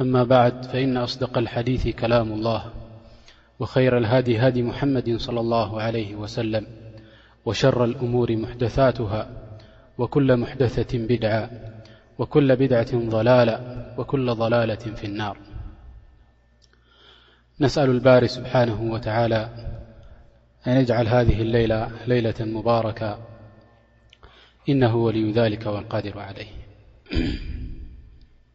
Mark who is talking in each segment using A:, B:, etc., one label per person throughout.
A: أما بعد فإن أصدق الحديث كلام الله وخير الهدي هدي محمد صلى الله عليه وسلم وشر الأمور محدثاتها وكل محدثة بدعة وكل بدعة ظلالة وكل ضلالة في النار نسأل البار- سبحانه وتعالى أن يجعل هذه الليلة ليلة مباركة إنه ولي ذلك والقادر عليه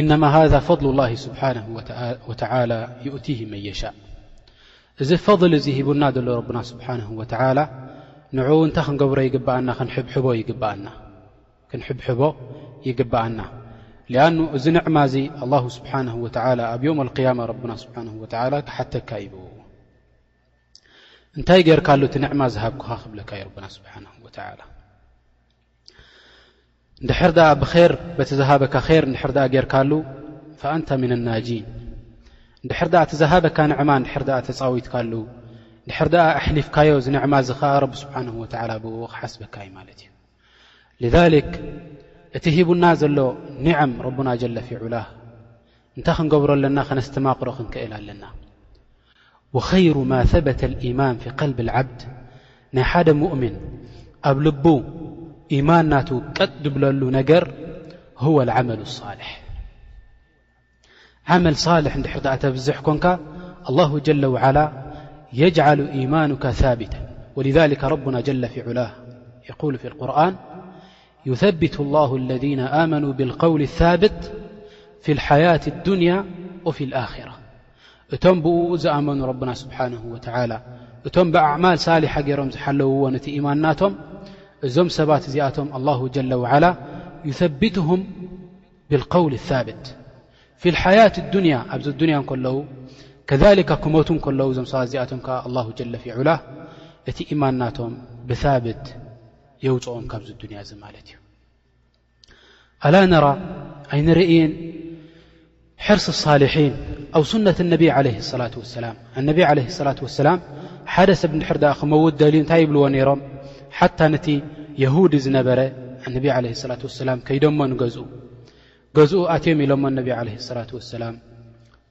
A: ኢነማ ሃዛ ፈضሉ ላሂ ስብሓነሁ ወተዓላ ዩእቲሂ መን የሻእ እዚ ፈضል እዚ ሂቡና ዘሎ ረብና ስብሓነሁ ወተዓላ ንዕኡ እንታይ ክንገብሮ ይግብኣና ክንሕብሕቦ ይግብኣና ክንሕብሕቦ ይግብኣና ሊኣኑ እዚ ንዕማ እዚ ኣላሁ ስብሓነሁ ወተዓላ ኣብ ዮም ኣልቅያማ ረብና ስብሓነሁ ወተዓላ ክሓተካ ኢዩ እንታይ ጌርካሉ እቲ ንዕማ ዝሃብኩኻ ክብለካ እዩ ረብና ስብሓነሁ ወተዓላ ድሕር ኣ ብር በቲ ዝሃበካ ር ድሕር ኣ ጌርካሉ ፈኣንታ ምና ናጂን ድሕር ኣ እቲ ዝሃበካ ንዕማ ድሕር ኣ ተፃዊትካሉ ድሕር ኣ ኣሕሊፍካዮ ዝንዕማ እዚ ኸዓ ረቢ ስብሓን ወላ ብኡ ክሓስበካ እዩ ማለት እዩ ልክ እቲ ሂቡና ዘሎ ኒዕም ረቡና ጀለፊዑላ እንታይ ክንገብሮ ኣለና ከነስተማቕሮ ክንክእል ኣለና وخير ما ثبت الإيمان في قلب العبد ني حد مؤمن ኣب لب إيمان نت ቀط دبلل نجر هو العمل الصالح عمل صالح دحردأتبزح كنك الله جل وعلى يجعل إيمانك ثابتا ولذلك ربنا جلفعلاه يقول في القرآن يثبቱ الله الذين آمنوا بالقول الثابت في الحياة الني وفي الخرة እቶም ብእኡ ዝኣመኑ ረብና ስብሓንሁ ወተዓላ እቶም ብኣዕማል ሳሊሓ ገይሮም ዝሓለውዎ ነቲ ኢማን ናቶም እዞም ሰባት እዚኣቶም ኣላሁ ጀለ ወዓላ ዩሰቢትሁም ብልቀውል ሳብት ፊ ልሓያት ኣዱንያ ኣብዚ ኣዱንያ እንከለዉ ከሊካ ክመቱ እንከለዉ እዞም ሰባት እዚኣቶም ከዓ ኣላሁ ጀለ ፊ ዑላ እቲ ኢማን ናቶም ብሳብት የውፅኦም ካብዚ ኣዱንያ እዚ ማለት እዩ ኣላ ነራ ኣይንርእይን ሕርሲ ሳልሒን ኣብ ሱነት ነቢ ለ ላ ሰላም ኣነቢ ለ ላ ወሰላም ሓደ ሰብ ንድሕር ድኣ ክመውት ደልዩ እንታይ ይብልዎ ነይሮም ሓታ ነቲ የሁዲ ዝነበረ ኣነቢ ለ ላ ሰላም ከይዶሞ ንገዝኡ ገዝኡ ኣትዮም ኢሎሞ ኣነቢ ለ ላ ወሰላም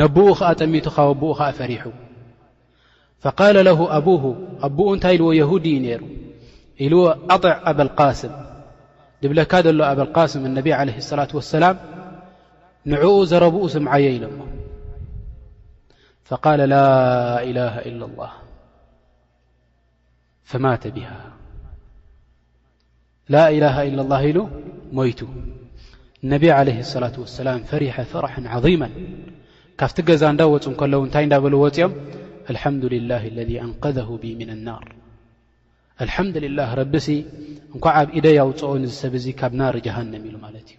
A: ነብኡ ኸኣ ጠሚቱ ካብ ኣቦኡ ኸኣ ፈሪሑ ፈቃለ ለሁ ኣቡሁ ኣቦኡ እንታይ ኢልዎ የሁዲ እዩ ነይሩ ኢልዎ ኣጥዕ ኣበልቃስም ድብለካ ዘሎ ኣበልቃስም እነቢ ዓለ ሰላት ወሰላም ንዕኡ ዘረብኡ ስምዓዮ ኢሎሞ ፈቃለ ላኢላሃ ኢላ ላህ ፈማተ ብሃ ላኢላሃ ኢላ ላ ኢሉ ሞይቱ ነቢ ዓለ ሰላት ወሰላም ፈሪሐ ፈርሐን ዓظመን ካብቲ ገዛ እንዳወፁ እንከለዉ እንታይ እንዳበሉ ወፅኦም ኣልሓምዱላ ለ ኣንቀዘ ብ ምና ናር ኣልሓምዱላ ረቢሲ እንኳዓ ኣብ ኢደይ ኣውፅኦ ንዝሰብ እዙ ካብ ናር ጀሃንም ኢሉ ማለት እዩ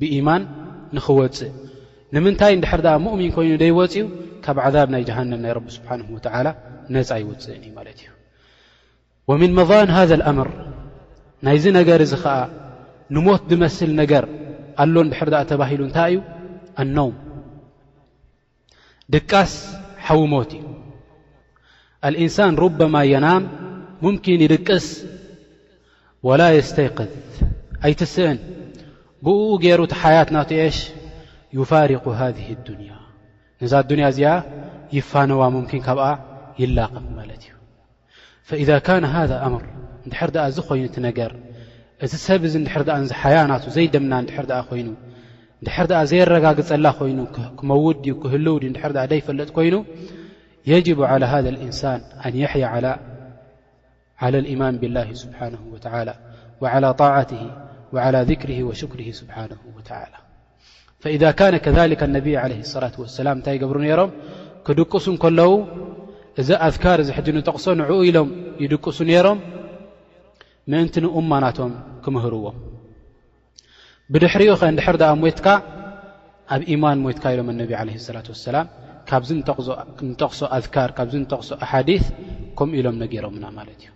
A: ብኢማን ንኽወጽእ ንምንታይ እንድሕር ደኣ ሙእሚን ኮይኑ ደይወጽዩ ካብ ዓዛብ ናይ ጀሃንም ናይ ረቢ ስብሓንሁ ወተዓላ ነጻ ኣይውጽእን እዩ ማለት እዩ ወምን መዛን ሃዘ ኣምር ናይዚ ነገር እዚ ኸዓ ንሞት ዝመስል ነገር ኣሎ እንድሕር ደኣ ተባሂሉ እንታይ እዩ ኣነውም ድቃስ ሓዊ ሞት እዩ ኣልእንሳን ሩበማ የናም ሙምኪን ይድቅስ ወላ የስተይቅዝ ኣይትስእን ብእኡ ገይሩ እቲ ሓያት ናቱ ኤሽ ዩፋሪቁ ሃذ ዱንያ ነዛ ኣዱንያ እዚኣ ይፋነዋ ሙምኪን ካብኣ ይላቐም ማለት እዩ ፈኢዛ ካነ ሃዛ ኣምር እንድሕር ደኣ እዚ ኮይኑ እቲ ነገር እዚ ሰብ እዚ እንድሕር ደኣ እዚ ሓያ ናቱ ዘይደምና እንድሕር ደኣ ኮይኑ እንድሕር ደኣ ዘየረጋግጸላ ኮይኑ ክመውት ድዩ ክህልው ድዩ እንድሕር ደኣ ዘይፈለጥ ኮይኑ የጅቡ ዓላ ሃዛ ልእንሳን ኣን የሕያ ዓላ ዓላ ልእማን ብላሂ ስብሓንሁ ወተዓላ ወዓላ ጣዓትሂ ወዓላ ዚክርሂ ወሽክርሂ ስብሓንሁ ወተዓላ ፈኢዛ ካነ ከሊከ ነቢ ለ ላት ወሰላም እንታይ ይገብሩ ነይሮም ክድቅሱ ከለዉ እዚ ኣዝካር እዚ ሕጂ ንጠቕሶ ንዕኡ ኢሎም ይድቅሱ ነይሮም ምእንቲ ንኡማ ናቶም ክምህርዎም ብድሕሪኡ ከ ንድሕር ድኣ ሞትካ ኣብ ኢማን ሞትካ ኢሎም ኣነቢ ዓለ ላት ወሰላም ካብዚ ንጠቕሶ ኣዝካር ካብዚ ንጠቕሶ ኣሓዲስ ከምኡ ኢሎም ነጊሮምና ማለት እዩ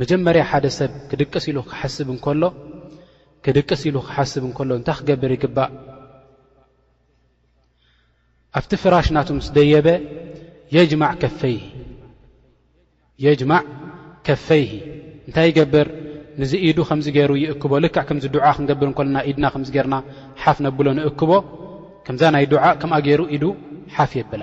A: መጀመርያ ሓደ ሰብ ክድቅስ ኢሉ ክሓስብ እንከሎ ክድቅስ ኢሉ ክሓስብ እንከሎ እንታይ ክገብር ይግባእ? ኣብቲ ፍራሽ ናቱ ምስ ደየበ የጅማዕ ከፈይሂ እንታይ ይገብር? ንዚ ኢዱ ከምዚ ገይሩ ይእክቦ ልክዕ ከምዚ ዱዓ ክንገብር እንከለና ኢድና ከምዚ ገርና ሓፍ ነብሎ ንእክቦ ከምዛ ናይ ዱዓ ከምኣ ገይሩ ኢዱ ሓፍ የብላ።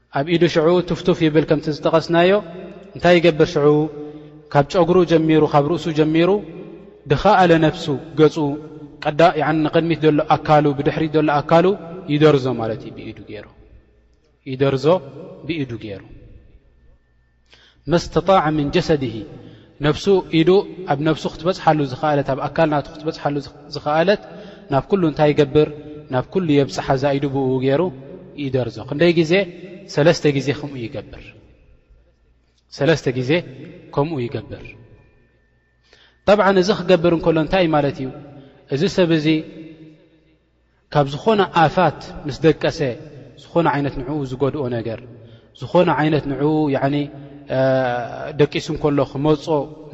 A: ኣብ ኢዱ ሽዑ ቱፍ ቱፍ ይብል ከምቲ ዝጠቐስናዮ እንታይ ይገብር ሽዑ ካብ ጨጉሩ ጀሚሩ ካብ ርእሱ ጀሚሩ ድኻኣለ ነፍሱ ገጹ ቀዳ ንቕድሚት ዘሎ ኣካሉ ብድሕሪት ዘሎ ኣካሉ ይደርዞ ማለት እዩ ብኢዱ ገይሩ ይደርዞ ብኢዱ ገይሩ መስተጣዐ ምን ጀሰድሂ ነብሱ ኢዱ ኣብ ነብሱ ክትበፅሓሉ ዝኸኣለት ኣብ ኣካል ናቱ ክትበፅሓሉ ዝኸኣለት ናብ ኩሉ እንታይ ይገብር ናብ ኩሉ የብፅሓ እዛ ኢዱ ብእኡ ገይሩ ይደርዞ ክንደይ ግዜ ሰለስተ ግዜ ከምኡ ይገብር ሰለስተ ግዜ ከምኡ ይገብር ጠብዓ እዚ ክገብር እንከሎ እንታይ ማለት እዩ እዚ ሰብ እዚ ካብ ዝኾነ ኣፋት ምስ ደቀሰ ዝኾነ ዓይነት ንዕኡ ዝጎድኦ ነገር ዝኾነ ዓይነት ንዕኡ ደቂሱ እንከሎ ክመጾ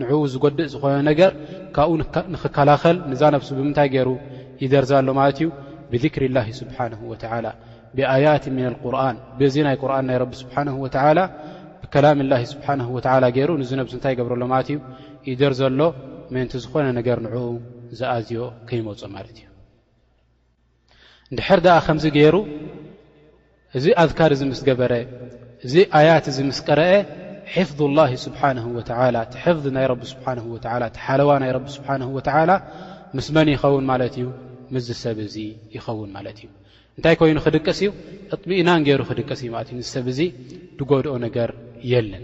A: ንዕኡ ዝጎድእ ዝኾነ ነገር ካብኡ ንኽከላኸል ንዛ ነብሱ ብምንታይ ገይሩ ይደርዛ ኣሎ ማለት እዩ ብذክሪ ላሂ ስብሓንሁ ወተላ ብኣያት ምና ቁርን በዚ ናይ ቁርን ናይ ረቢ ስብሓን ወተላ ብከላም ላሂ ስብሓን ወተላ ገይሩ ንዚ ነብሱ እንታይ ይገብረ ኣሎ ማለት እዩ ይደር ዘሎ ምእንቲ ዝኾነ ነገር ንዕኡ ዝኣዝዮ ከይመፁ ማለት እዩ ድሕር ድኣ ከምዚ ገይሩ እዚ ኣዝካር እዚ ምስ ገበረ እዚ ኣያት እዚ ምስ ቀረአ ሕፍظ ላሂ ስብሓን ወተላ እቲ ሕፍظ ናይ ረቢ ስብሓን ወላ እቲ ሓለዋ ናይ ረቢ ስብሓን ወተላ ምስ መን ይኸውን ማለት እዩ ምስ ዝሰብ እዚ ይኸውን ማለት እዩ እንታይ ኮይኑ ክድቅስ እዩ እጥሚእናን ገይሩ ክድቅስ እዩ ማለት እዩ ንዝሰብ እዚ ዝጎድኦ ነገር የለን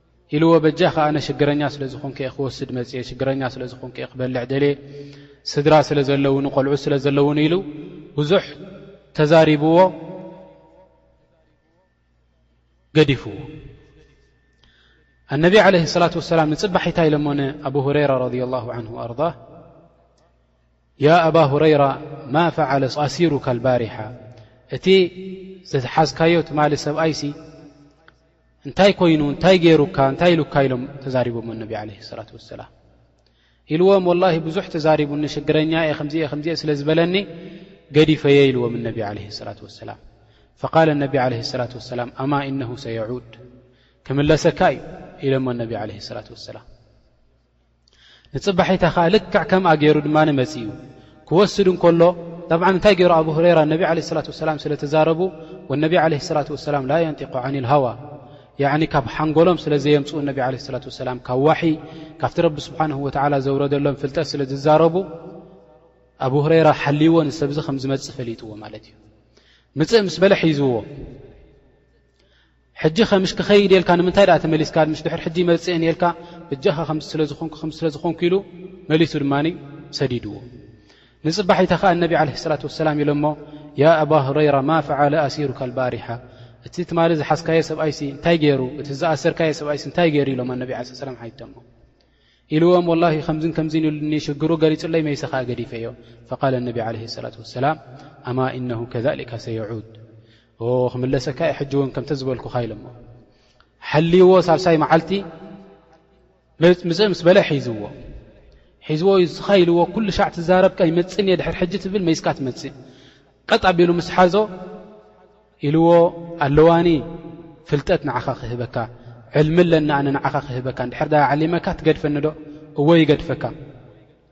A: ኢልዎ በጃኻ ኣነ ሽግረኛ ስለ ዝኾንኩ'የ ክወስድ መጽየ ሽግረኛ ስለ ዝኾንኩ'የ ክበልዕ ደልየ ስድራ ስለ ዘለዉኒ ቆልዑት ስለ ዘለዉኒ ኢሉ ብዙሕ ተዛሪብዎ ገዲፍዎ ኣነቢ ዓለይሂ ሰላት ወሰላም ንጽባሒታ ኢሎሞ ንኣቡ ሁረይራ ረድየላሁ ዓንሁ ኣርዳ ያ ኣባ ሁረይራ ማ ፈዓለ ኣሲሩካ ኣልባሪሓ እቲ ዝሓዝካዮ ትማሊ ሰብኣይሲ እንታይ ኮይኑ እንታይ ገይሩካ እንታይ ኢሉካ ኢሎም ተዛሪቦሞ ኣነቢ ዓለ ሰላት ወሰላም ኢልዎም ወላሂ ብዙሕ ተዛሪቡኒ ሽግረኛ እየ ከምዚ እየ ከምዚየ ስለ ዝበለኒ ገዲፈየ ኢልዎም እነቢ ዓለ ሰላት ወሰላም ፈቃል እነቢ ዓለ ሰላት ወሰላም ኣማ እነሁ ሰየዑድ ክምለሰካ እዩ ኢሎሞ እነቢ ዓለ ሰላት ወሰላም ንጽባሒታ ከኣ ልክዕ ከምኣ ገይሩ ድማ መጺኡ ክወስድ እንከሎ ጠብዓ እንታይ ገይሩ ኣብ ሁረይራ ነቢ ዓለ ስላት ወሰላም ስለ ተዛረቡ ወነቢ ዓለ ስላት ወሰላም ላ የንጢቁ ዓኒ ልሃዋ ያዕኒ ካብ ሓንጎሎም ስለ ዘየምጽኡ ነቢ ዓለ ስላት ወሰላም ካብ ዋሒ ካብቲ ረቢ ስብሓንሁ ወትዓላ ዘውረደሎም ፍልጠት ስለ ዝዛረቡ ኣብ ሁረይራ ሓልይዎ ንሰብዚ ከም ዝመጽእ ፈሊጥዎ ማለት እዩ ምጽእ ምስ በለ ሒዝዎ ሕጂ ከ ምሽ ክኸይድ ኢልካ ንምንታይ ደኣ ተመሊስካ ምሽ ድሕሪ ሕጂ ይመጽእን ኢልካ በጃኻ ከምዚ ስለ ዝኾንኩ ከምዚ ስለ ዝኾንኩ ኢሉ መሊሱ ድማ ሰዲድዎ ንጽባሒታ ከኣ ነቢ ዓለይሂ ሰላቱ ወሰላም ኢሎሞ ያ ኣባ ሁረይራ ማ ፈዓለ ኣሲሩካ ኣልባሪሓ እቲ ትማሊ ዝሓዝካዮ ሰብኣይሲ እንታይ ገይሩ እቲ ዝኣሰርካዮ ሰብኣይሲ እንታይ ገይሩ ኢሎም ኣነቢ ዓለ ሰላም ሓይቶሞ ኢልዎም ወላሂ ከምዝን ከምዚን ኢሉኒ ሽግሩ ገሊጹለይ መይሰ ኸኣ ገዲፈዮ ፈቃል ነቢ ዓለይሂ ሰላቱ ወሰላም ኣማ ኢነሁ ከዛሊካ ሰየዑድ ክምለሰካ እየ ሕጂ እውን ከምተ ዝበልኩኻ ኢሎሞ ሓልይዎ ሳብሳይ መዓልቲ ምፅእ ምስ በለ ሒዝዎ ሒዝዎ ዩ ስኻ ኢልዎ ኩሉ ሻዕ ትዛረብካ ይመፅን እየ ድሕር ሕጂ ትብል መይስካ ትመፅእ ቀጥ ኣቢሉ ምስ ሓዞ ኢልዎ ኣለዋኒ ፍልጠት ንዓኻ ክህበካ ዕልሚ ኣለኒ ኣነ ንዓኻ ክህበካ ንድሕር ዳኣ ዓሊመካ ትገድፈኒ ዶ እዎ ይገድፈካ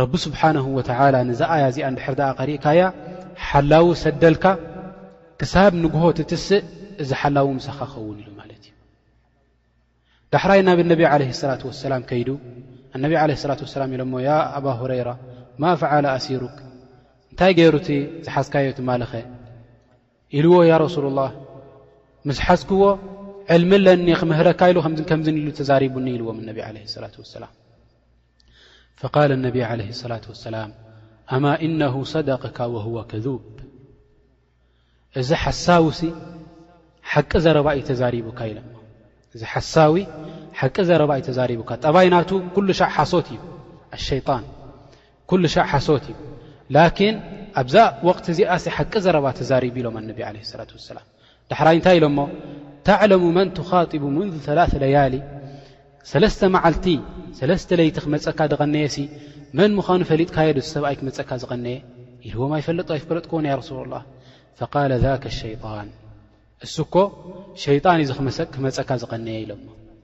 A: ረቢ ስብሓነሁ ወተዓላ ነዛ ኣያ እዚኣ እንድሕር ደኣ ቀሪእካያ ሓላዊ ሰደልካ ክሳብ ንግሆ ትትስእ እዚ ሓላዊ ምሳኻ ክኸውን ኢሉ ማለት እዩ ዳሕራይ ናብ ነቢ ዓለ ሰላት ወሰላም ከይዱ ኣነቢ ዓለ ስላት ወሰላም ኢሎሞ ያ ኣባ ሁረይራ ማ ፍዓለ ኣሲሩክ እንታይ ገይሩ እቲ ዝሓዝካዮ ትማልኸ ኢልዎ ያ ረሱሉ ላህ ምስ ሓዝክዎ ዕልሚ ኣለኒ ክምህረካ ኢሉ ከምዚ ከምዝን ኢሉ ተዛሪቡኒ ኢልዎም እነቢ ዓለ ስላት ወሰላም ፈቃል ነቢ ዓለ ሰላት ወሰላም ኣማ እነሁ ሰደቅካ ወህወ ከዙብ እዚ ሓሳዊሲ ሓቂ ዘረባ እዩ ተዛሪቡካ ኢለ እዚ ሓሳዊ ሓቂ ዘረባ እዩ ተዛሪቡካ ጠባይ ናቱ ኩሉ ሻዕ ሓሶት እዩ ኣሸይጣን ኩሉ ሻዕ ሓሶት እዩ ላኪን ኣብዛ ወቅቲ እዚኣ ሲ ሓቂ ዘረባ ተዛሪቡ ኢሎም ኣነቢ ዓለ ሰላት ወሰላም ዳሕራይ እንታይ ኢሎሞ ተዕለሙ መን ትኻጢቡ ምንዙ ላث ለያሊ ሰለስተ መዓልቲ ሰለስተ ለይቲ ክመፀካ ዝቐነየሲ መን ምዃኑ ፈሊጥካዮ ዶ ሰብኣይ ክመፀካ ዝቐነየ ኢልዎም ኣይፈለጡ ኣይፈለጥክዎን ያ ረሱሉ ላ ፈቃለ ذከ ሸይጣን እሱ እኮ ሸይጣን እዩ ክመፀካ ዝቐነየ ኢሎሞ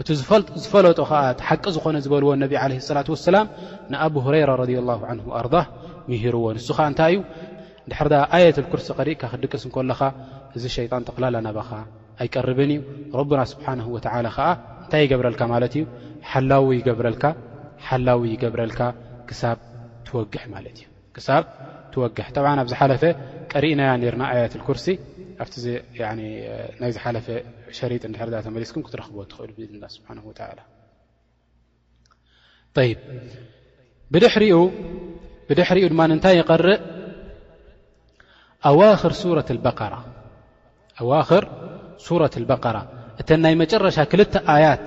A: እቲ ዝፈለጦ ከኣ እቲ ሓቂ ዝኾነ ዝበልዎ ነቢ ዓለይሂ ሰላቱ ወሰላም ንኣቡ ሁረይራ ረዲየላሁ ዓንሁ ወኣርዳህ ምሂርዎ። ንሱ ከኣ እንታይ እዩ? እንድሕር ደኣ ኣየተል ኩርሲ ቀሪእካ ክትድቅስ እንከለኻ እዚ ሸይጣን ጠቕላላ ናባኻ ኣይቀርብን እዩ። ረቡና ስብሓነሁ ወተዓላ ከኣ እንታይ ይገብረልካ ማለት እዩ? ሓላዊ ይገብረልካ ሓላዊ ይገብረልካ ክሳብ ትወግሕ ማለት እዩ። ክሳብ ትወግሕ ጠብዓ ኣብ ዝሓለፈ ቀሪእናያ ነርና ኣያት ልኩርሲ ኣብቲ ናይ ዝሓለፈ ሸሪጥ እንድሕርዳ ተመሊስኩም ክትረኽብዎ ትኽእሉ ብኢድና ስብሓን ወተላ ይብ ብድሕሪኡ ብድሕሪኡ ድማ እንታይ ይቐርእ ኣዋክር ሱረት በራ ኣዋክር ሱረት በራ እተን ናይ መጨረሻ ክልተ ኣያት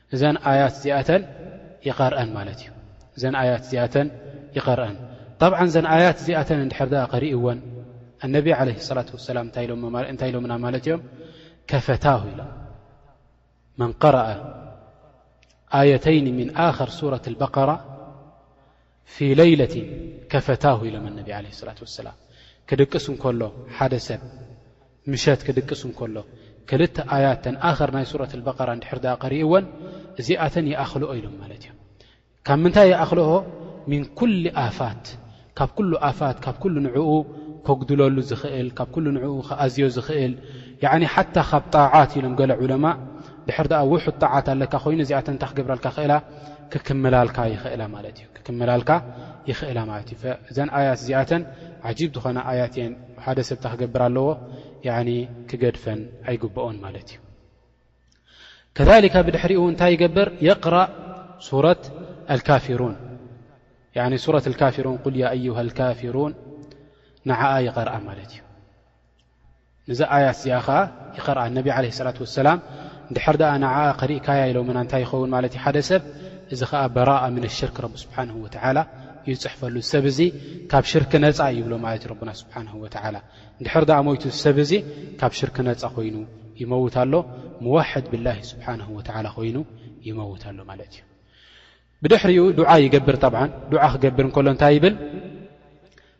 A: እዘን ኣያት እዚኣተን ይቐርኣን ማለት እዩ እዘን ኣያት እዚኣተን ይቐርኣን ጠብዓ ዘን ኣያት እዚኣተን እንድሕር ድኣ ኸርእወን ኣነቢ ዓለ ሰላት ወሰላም እንታይ ኢሎምና ማለት እዮም ከፈታሁ ኢሎም መን ቀረኣ ኣየተይን ምን ኣኸር ሱረት ልበቀራ ፊ ለይለቲን ከፈታሁ ኢሎም ኣነቢ ዓለይሂ ሰላቱ ወሰላም ክድቅስ እንከሎ ሓደ ሰብ ምሸት ክድቅስ እንከሎ ክልተ ኣያት ተን ኣኸር ናይ ሱረት ኣልበቀራ እንድሕር ድኣ ቀሪእወን እዚኣተን ይኣኽልኦ ኢሎም ማለት እዮም ካብ ምንታይ ይኣኽልኦ ምን ኩል ኣፋት ካብ ኩሉ ኣፋት ካብ ኩሉ ንዕኡ ከጉድለሉ ዝኽእል ካብ ኩሉ ንኡ ክኣዝዮ ዝኽእል ሓታ ካብ ጣዓት ኢሎም ገለ ዑለማ ድሕር ድኣ ውሑድ ጣዓት ኣለካ ኮይኑ እዚኣተን እንታይ ክገብራልካ ይኽእላ ክክምላልካ ይኽእላ ማለት እዩ ክክምላልካ ይኽእላ ማለት እዩ እዘን ኣያት እዚኣተን ዓጂብ ዝኾና ኣያት እየን ሓደ ሰብ እንታይ ክገብር ኣለዎ ያኒ ክገድፈን ኣይግብኦን ማለት እዩ ከሊካ ብድሕሪኡ እንታይ ይገብር የቅራእ ሱረት ኣልካፊሩን ሱረት ኣልካፊሩን ቁል ያ ኣዩሃ ኣልካፊሩን ንዓኣ ይቀርኣ ማለት እዩ ነዚ ኣያት እዚኣ ኸዓ ይኸርኣ ነቢ ዓለ ሰላት ወሰላም ድሕር ድኣ ንዓ ኸሪእካያ ኢሎምና እንታይ ይኸውን ማለት እዩ ሓደ ሰብ እዚ ኸዓ በራኣ ምነ ሽርክ ረቢ ስብሓን ወተዓላ እዩ ዝፅሕፈሉ ሰብ እዙ ካብ ሽርክ ነፃ ይብሎ ማለት እዩ ረብና ስብሓን ወተዓላ ድሕር ድኣ ሞይቱ ዝሰብ እዙ ካብ ሽርክ ነፃ ኾይኑ ይመውት ኣሎ መዋሕድ ብላሂ ስብሓን ወተዓላ ኾይኑ ይመውት ኣሎ ማለት እዩ ብድሕሪኡ ዱዓ ይገብር ጠብዓ ዱዓ ክገብር እንከሎ እንታይ ይብል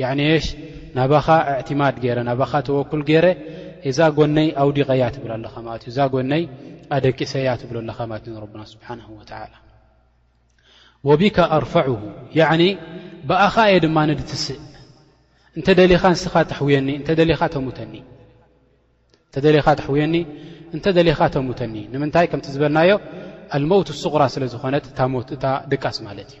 A: የዕንየሽ ናባኻ እዕቲማድ ገይረ ናባኻ ተወኩል ገይረ እዛ ጎነይ ኣውዲቐያ ትብል ኣለኻ ማለት እዩ እዛ ጎነይ ኣደቂሰያ ትብሎ ኣለኻ ማለት እዩ ንረብና ስብሓንሁ ወተዓላ ወቢካ ኣርፈዑሁ ያዕኒ ብኣኻ እየ ድማ ንድትስእ እንተ ደሊኻ ንስኻ ተሕውየኒ እንተ ደሊኻ ተሙተኒ እንተ ደሊኻ ተሕውየኒ እንተ ደሊኻ ተሙተኒ ንምንታይ ከምቲ ዝበልናዮ ኣልመውት ሱቕራ ስለ ዝኾነት እታ ሞት እታ ድቃስ ማለት እዩ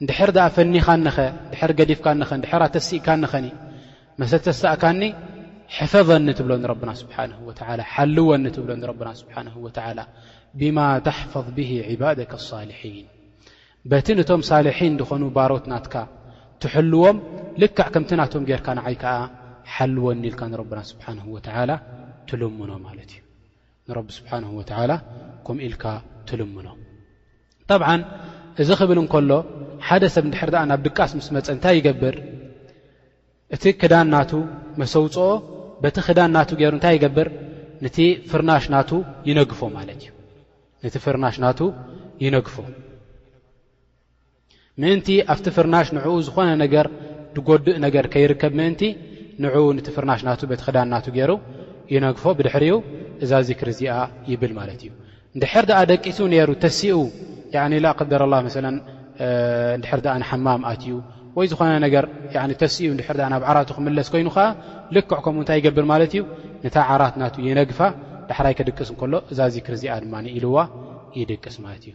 A: እንድሕር ደኣ ፈኒኻኒኸ? እንድሕር ገዲፍካኒኸ? እንድሕር ኣተሲእካኒኸኒ? መሰተሳእካኒ ሕፈዘኒ ትብሎ ንረብና ስብሓንሁ ወተዓላ ሓልወኒ ትብሎ ንረብና ስብሓንሁ ወተዓላ ብማ ተሕፈዝ ብሂ ዕባደከ ሳልሒን በቲ ነቶም ሳልሒን ዝኾኑ ባሮት ናትካ ትሕልዎም ልክዕ ከምቲ ናቶም ጌርካ ንዓይ ከኣ ሓልወኒ ኢልካ ንረብና ስብሓንሁ ወተዓላ ትልምኖ ማለት እዩ ንረቢ ስብሓንሁ ወተዓላ ከምኡ ኢልካ ትልምኖ ጠብዓ እዚ ክብል እንከሎ ሓደ ሰብ እንድሕር ደኣ ናብ ድቃስ ምስ መፀ እንታይ ይገብር እቲ ክዳን ናቱ መሰውፅኦ በቲ ክዳን ናቱ ገይሩ እንታይ ይገብር ንቲ ፍርናሽ ናቱ ይነግፎ ማለት እዩ ነቲ ፍርናሽ ናቱ ይነግፎ ምእንቲ ኣብቲ ፍርናሽ ንዕኡ ዝኾነ ነገር ድጎድእ ነገር ከይርከብ ምእንቲ ንዕኡ ንቲ ፍርናሽ ናቱ በቲ ክዳን ናቱ ገይሩ ይነግፎ ብድሕሪኡ እዛ ዚክሪ እዚኣ ይብል ማለት እዩ ንድሕር ድኣ ደቂሱ ነይሩ ተሲኡ ያኒ ላ ቅደር ኣላ መሰለን ንድሕር ድኣ ንሓማም ኣትዩ ወይ ዝኾነ ነገር ተሲኡ ንድሕር ድኣ ናብ ዓራቱ ክምለስ ኮይኑ ኸዓ ልክዕ ከምኡ እንታይ ይገብር ማለት እዩ ንታ ዓራት ናቱ ይነግፋ ዳሕራይ ክድቅስ እንከሎ እዛ ዚክሪ እዚኣ ድማ ኢልዋ ይድቅስ ማለት እዩ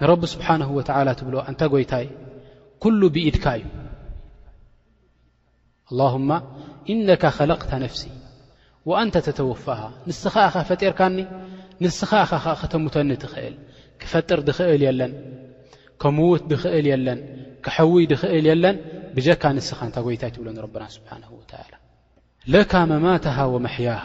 A: ንረቢ ስብሓንሁ ወተዓላ ትብሎ ኣንታ ጐይታይ ኵሉ ብኢድካ እዩ ኣላሁማ ኢነካ ኸለቕታ ነፍሲ ወኣንተ ተተወፋሃ ንስኻ እኻ ፈጢርካኒ ንስኻ እኻ ኸዓ ከተሙተኒ ትኽእል ክፈጥር ድኽእል የለን ከምውት ድኽእል የለን ክሐውይ ድኽእል የለን ብጀካ ንስኻ እንታ ጐይታይ ትብሎ ንረብና ስብሓንሁ ወተዓላ ለካ መማትሃ ወመሕያሃ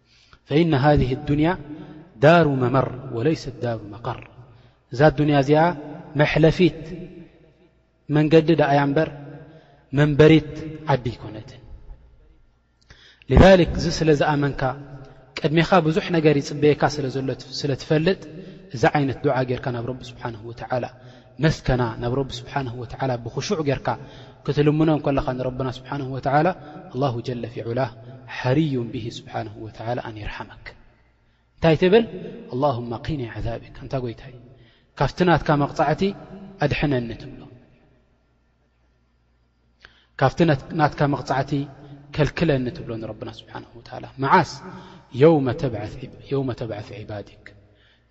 A: ፈኢነ ሃዚህ ኣዱንያ ዳሩ መመር ወለይሰት ዳሩ መቀር እዛ ኣዱንያ እዚኣ መሕለፊት መንገዲ ደኣያ እምበር መንበሪት ዓዲ ኣይኮነትን ሊክ እዚ ስለ ዝኣመንካ ቅድሜኻ ብዙሕ ነገር ይፅበየካ ስለ ዘሎ ስለ ትፈልጥ እዚ ዓይነት ዱዓ ጌርካ ናብ ረቢ ስብሓን ወተዓላ መስከና ናብ ረቢ ስብሓንሁ ወተዓላ ብኹሹዕ ጌርካ ክትልምኖ እንከለኻ ንረብና ስብሓንሁ ወተዓላ ኣላሁ ጀለ ፊ ዑላህ ሓርዩን ብሂ ስብሓንሁ ወተዓላ ኣን የርሓመክ እንታይ ትብል ኣላሁመ ኣቂኒ ዓዛቢክ ኣንታ ጎይታይ ካብቲ ናትካ መቕጻዕቲ ኣድሕነኒ ትብሎ ካብቲ ናትካ መቕጻዕቲ ከልክለኒ ትብሎ ንረብና ስብሓን ወተላ መዓስ የውመ ተብዐፊ ዕባዲክ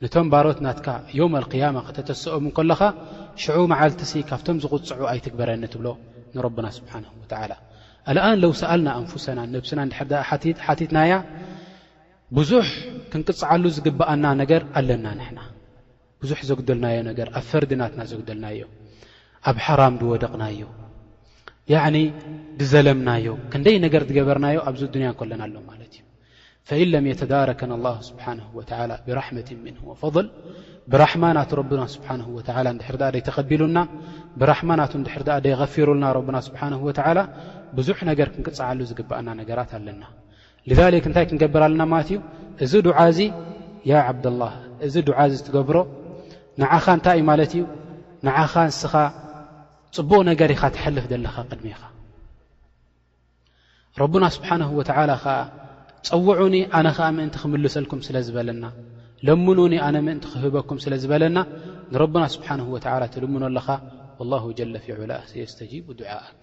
A: ነቶም ባሮት ናትካ ዮም ኣልቅያማ ከተተስኦም እንከለኻ ሽዑ መዓልቲ ሲ ካብቶም ዝቕፅዑ ኣይትግበረኒ ትብሎ ንረብና ስብሓን ወተላ ኣልኣን ለው ሰኣልና ኣንፉሰና ነብስና ድሕር ኣ ሓቲትናያ ብዙሕ ክንቅፅዓሉ ዝግብኣና ነገር ኣለና ንሕና ብዙሕ ዘጉደልናዮ ነገር ኣብ ፈርዲ ናትና ዘጉደልናዮ ኣብ ሓራም ዝወደቕናዮ ያዕኒ ዝዘለምናዮ ክንደይ ነገር ዝገበርናዮ ኣብዚ ዱንያ ከለና ኣሎ ማለት እዩ ፈኢን ለም የተዳረከና ኣላሁ ስብሓንሁ ወተላ ብራሕመት ምንሁ ወፈضል ብራሕማ ናቱ ረብና ስብሓን ወተላ እንድሕር ኣ ደይተቐቢሉና ብራሕማ ናቱ እንድሕር ኣ ደይቐፊሩልና ረብና ስብሓን ወተዓላ ብዙሕ ነገር ክንቅፅዓሉ ዝግብኣና ነገራት ኣለና لذلك እንታይ ክንገብር ኣለና ማለት እዩ እዚ ዱዓ እዚ ያ ዓብደላህ እዚ ዱዓ እዚ ትገብሮ ንዓኻ እንታይ እዩ ማለት እዩ ንዓኻ ንስኻ ፅቡቕ ነገር ኢኻ ትሐልፍ ዘለኻ ቅድሚ ኢኻ ረቡና ስብሓንሁ ወተዓላ ኸዓ ፀውዑኒ ኣነ ኸዓ ምእንቲ ክምልሰልኩም ስለ ዝበለና ለምኑኒ ኣነ ምእንቲ ክህበኩም ስለ ዝበለና ንረቡና ስብሓንሁ ወተዓላ ትልምኖ ኣለኻ ወላሁ ጀለ ፊዑላ ሰየስተጂቡ ዱዓእክ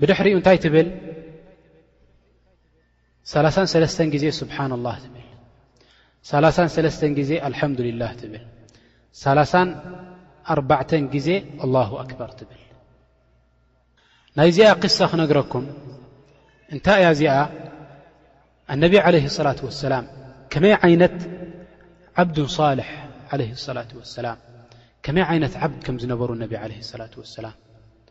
A: ብድሕሪኡ እንታይ ትብል ሰላሳን ሰለስተን ግዜ ስብሓና ላህ ትብል ሰላሳን ሰለስተን ግዜ ኣልሓምዱልላህ ትብል ሰላሳን ኣርባዕተን ግዜ ኣላሁ ኣክበር ትብል ናይ እዚኣ ክሳ ክነግረኩም እንታይ እያ እዚኣ ኣነቢ ዓለይ ሰላት ወሰላም ከመይ ዓይነት ዓብዱን ሳልሕ ዓለ ሰላት ወሰላም ከመይ ዓይነት ዓብድ ከም ዝነበሩ ነቢ ዓለ ሰላት ወሰላም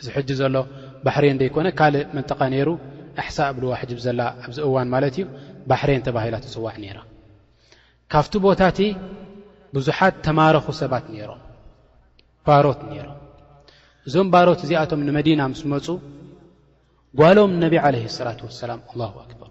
A: እዚ ሕጂ ዘሎ ባሕሬን ደይኮነ ካልእ መንጠቃ ነይሩ ኣሕሳእ እብልዋ ሕጂ ብዘላ ኣብዚ እዋን ማለት እዩ ባሕሬን ተባሂላ ትጽዋዕ ነይራ ካብቲ ቦታ እቲ ብዙሓት ተማረኹ ሰባት ነይሮም ባሮት ነይሮም እዞም ባሮት እዚኣቶም ንመዲና ምስ መፁ ጓሎም ነቢ ዓለህ ሰላት ወሰላም ኣላሁ ኣክበር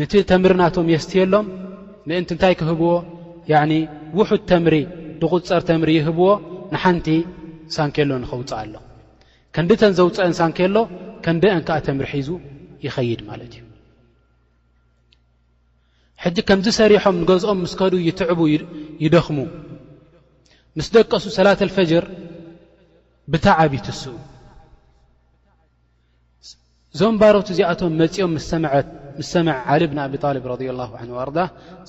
A: ንቲ ተምሪ ናቶም የስትየሎም ምእንቲ እንታይ ክህብዎ ያኒ ውሑድ ተምሪ ድቝጸር ተምሪ ይህብዎ ንሓንቲ ሳንኬሎ ንኸውጽእ ኣሎ ከንዲተን ዘውጽአን ሳንኬሎ ከንዲአን ከኣ ተምሪ ሒዙ ይኸይድ ማለት እዩ ሕጂ ከምዚ ሰሪሖም ንገዝኦም ምስ ከዱ ይትዕቡ ይደኽሙ ምስ ደቀሱ ሰላተልፈጅር ብታዓብ ይትስኡ እዞም ባሮት እዚኣቶም መጺኦም ምስ ሰምዐት ምስ ሰምዐ ዓሊ ብን ኣቢ ጣልብ ረድ ላሁ ዓን ኣርዳ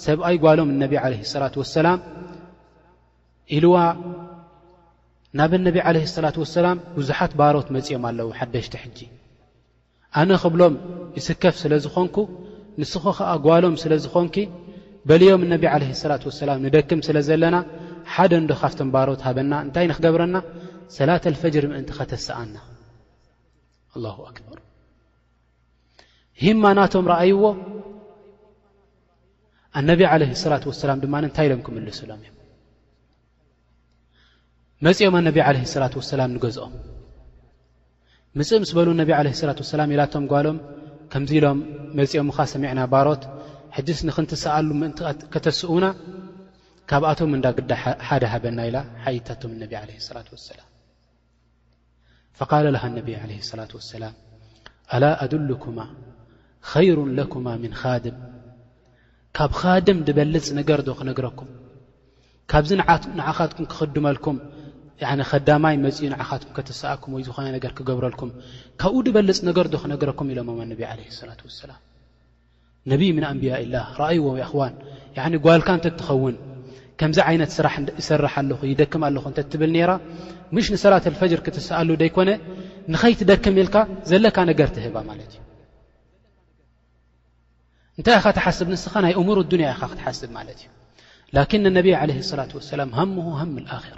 A: ሰብኣይ ጓሎም እነቢ ዓለ ሰላት ወሰላም ኢልዋ ናብ እነቢ ዓለ ሰላት ወሰላም ብዙሓት ባሮት መጺኦም ኣለዉ ሓደሽቲ ሕጂ ኣነ ክብሎም ይስከፍ ስለ ዝኾንኩ ንስኹ ኸዓ ጓሎም ስለ ዝኾንኪ በልዮም እነቢ ዓለ ሰላት ወሰላም ንደክም ስለ ዘለና ሓደ እንዶ ካብቶም ባሮት ሃበና እንታይ ንክገብረና ሰላት ኣልፈጅር ምእንቲ ኸተሰኣና ኣላ ኣክበር ሂማ ናቶም ረኣይዎ ኣነቢ ዓለ ሰላት ወሰላም ድማ እንታይ ኢሎም ክምልሱሎም እዮም መፂኦም ኣነቢ ዓለ ሰላት ወሰላም ንገዝኦም ምፅእ ምስ በሉ ነቢ ዓለ ሰላት ወሰላም ኢላቶም ጓሎም ከምዚ ኢሎም መፂኦምኻ ሰሚዕና ባሮት ሕጅስ ንክንትሰኣሉ ምእንቲ ከተስኡና ካብኣቶም እንዳ ግዳ ሓደ ሃበና ኢላ ሓይታቶም እነቢ ዓለ ሰላት ወሰላም ፈቃለ ለሃ ነብይ ዓለ ሰላት ወሰላም ኣላ ኣድሉኩማ ኸይሩ ለኩማ ምን ኻድም ካብ ኻድም ድበልፅ ነገር ዶ ክነግረኩም ካብዚ ንዓኻትኩም ክኽድመልኩም ኸዳማይ መፅኡ ንዓኻትኩም ከተሰኣኩም ወይ ዝኾነ ነገር ክገብረልኩም ካብኡ ድበልፅ ነገር ዶ ክነግረኩም ኢሎሞም ኣነብይ ዓለ ሰላት ወሰላም ነብይ ምን ኣንብያኢላህ ረኣይዎ የኣኽዋን ያኒ ጓልካ እንተትኸውን ከምዚ ዓይነት ስራሕ ይሰርሕ ኣለኹ ይደክም ኣለኹ እንተትብል ነይራ ምሽ ንሰላት ልፈጅር ክትስኣሉ ደይኮነ ንኸይትደክም ኢልካ ዘለካ ነገር ትህባ ማለት እዩ እንታይ ኢኻ ትሓስብ ንስኻ ናይ እሙር ዱንያ ኢኻ ክትሓስብ ማለት እዩ ላኪን ነብይ ዓለ ሰላት ወሰላም ሃምሁ ሃም ኣራ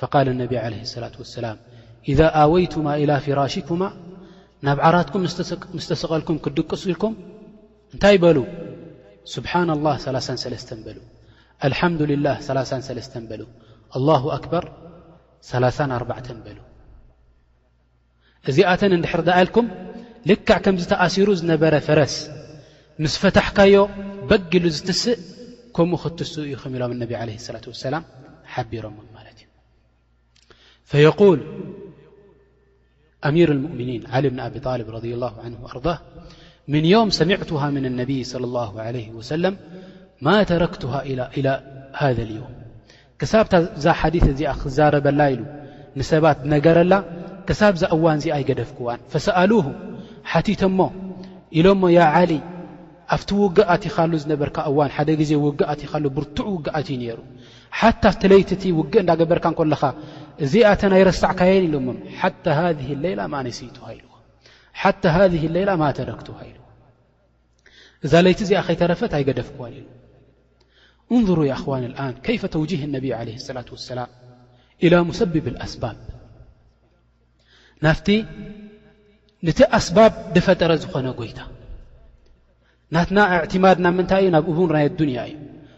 A: ፈቃለ ነቢ ዓለ ሰላት ወሰላም ኢዛ ኣወይቱማ ኢላ ፊራሽኩማ ናብ ዓራትኩም ምስ ተሰቐልኩም ክትድቅሱ ኢልኩም እንታይ በሉ ስብሓና ላህ ሰላሳን ሰለስተን በሉ ኣልሓምዱ ልላህ ሰላሳን ሰለስተን በሉ ኣላሁ ኣክበር ሰላሳን ኣርባዕተን በሉ እዚኣተን እንድሕር ደኣ ኢልኩም ልክዕ ከምዚ ተኣሲሩ ዝነበረ ፈረስ ምስ ፈታሕካዮ በግ ኢሉ ዝትስእ ከምኡ ክትትስኡ ኢኹም ኢሎም እነቢ ዓለ ሰላት ወሰላም ሓቢሮምም ማለት እዩ ፈየቁል ኣሚር ልሙእምኒን ዓሊ ብን ኣቢ ጣልብ ረድ ላ ን ኣርዳ ምን ዮም ሰሚዕቱሃ ምን ነቢይ ለ ላ ለ ወሰለም ማ ተረክቱሃ ኢላ ሃذ ልዮም ክሳብ እዛ ሓዲት እዚኣ ክዛረበላ ኢሉ ንሰባት ነገረላ ክሳብ እዛ እዋን እዚኣ ኣይገደፍክዋን ፈሰኣሉሁ ሓቲቶሞ ኢሎሞ ያ ዓሊ ኣብቲ ውግእ ኣቲኻሉ ዝነበርካ እዋን ሓደ ግዜ ውግእ ኣቲኻሉ ብርቱዕ ውግእ ኣትዩ ነይሩ ሓታ ኣብቲ ለይቲ እቲ ውግእ እንዳገበርካ ንኮለኻ እዚኣተን ኣይረሳዕካየን ኢሎሞ ሓታ ሃ ለይላ ማነሲይቱሃ ኢልዎ ሓታ ሃ ለይላ ማተረክቱሃ ኢልዎ እዛ ለይቲ እዚኣ ከይተረፈት ኣይገደፍክዋን ኢሉ እንሩ ኣኽዋን ኣን ከይፈ ተውጂህ ነቢይ ለ ሰላት ወሰላም ኢላ ሙሰብብ ኣስባብ ናፍቲ ነቲ ኣስባብ ድፈጠረ ዝኾነ ጎይታ ናትና እዕትማድ ናብ ምንታይ እዩ ናብ እቡን ናይ ኣዱንያ እዩ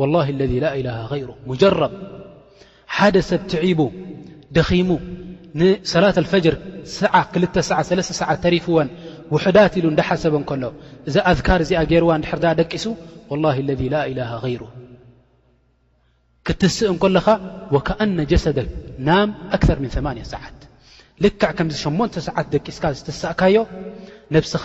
A: ወላሂ ለዚ ላኢላሃ ገይሩ ሙጀረብ ሓደ ሰብ ትዒቡ ደኺሙ ንሰላት ኣልፈጅር ሰዓ ክልተ ሰዓ ሰለስተ ሰዓ ተሪፍወን ውሕዳት ኢሉ እንዳሓሰበ እንከሎ እዛ ኣዝካር እዚኣ ገይርዋ እንድሕር ዳኣ ደቂሱ ወላሂ ለዚ ላኢላሃ ገይሩ ክትስእ እንከለኻ ወከኣነ ጀሰደ ናም ኣክር ምን ሰማንያ ሰዓት ልክዕ ከምዚ ሸሞንተ ሰዓት ደቂስካ ዝተሳእካዮ ነብስኻ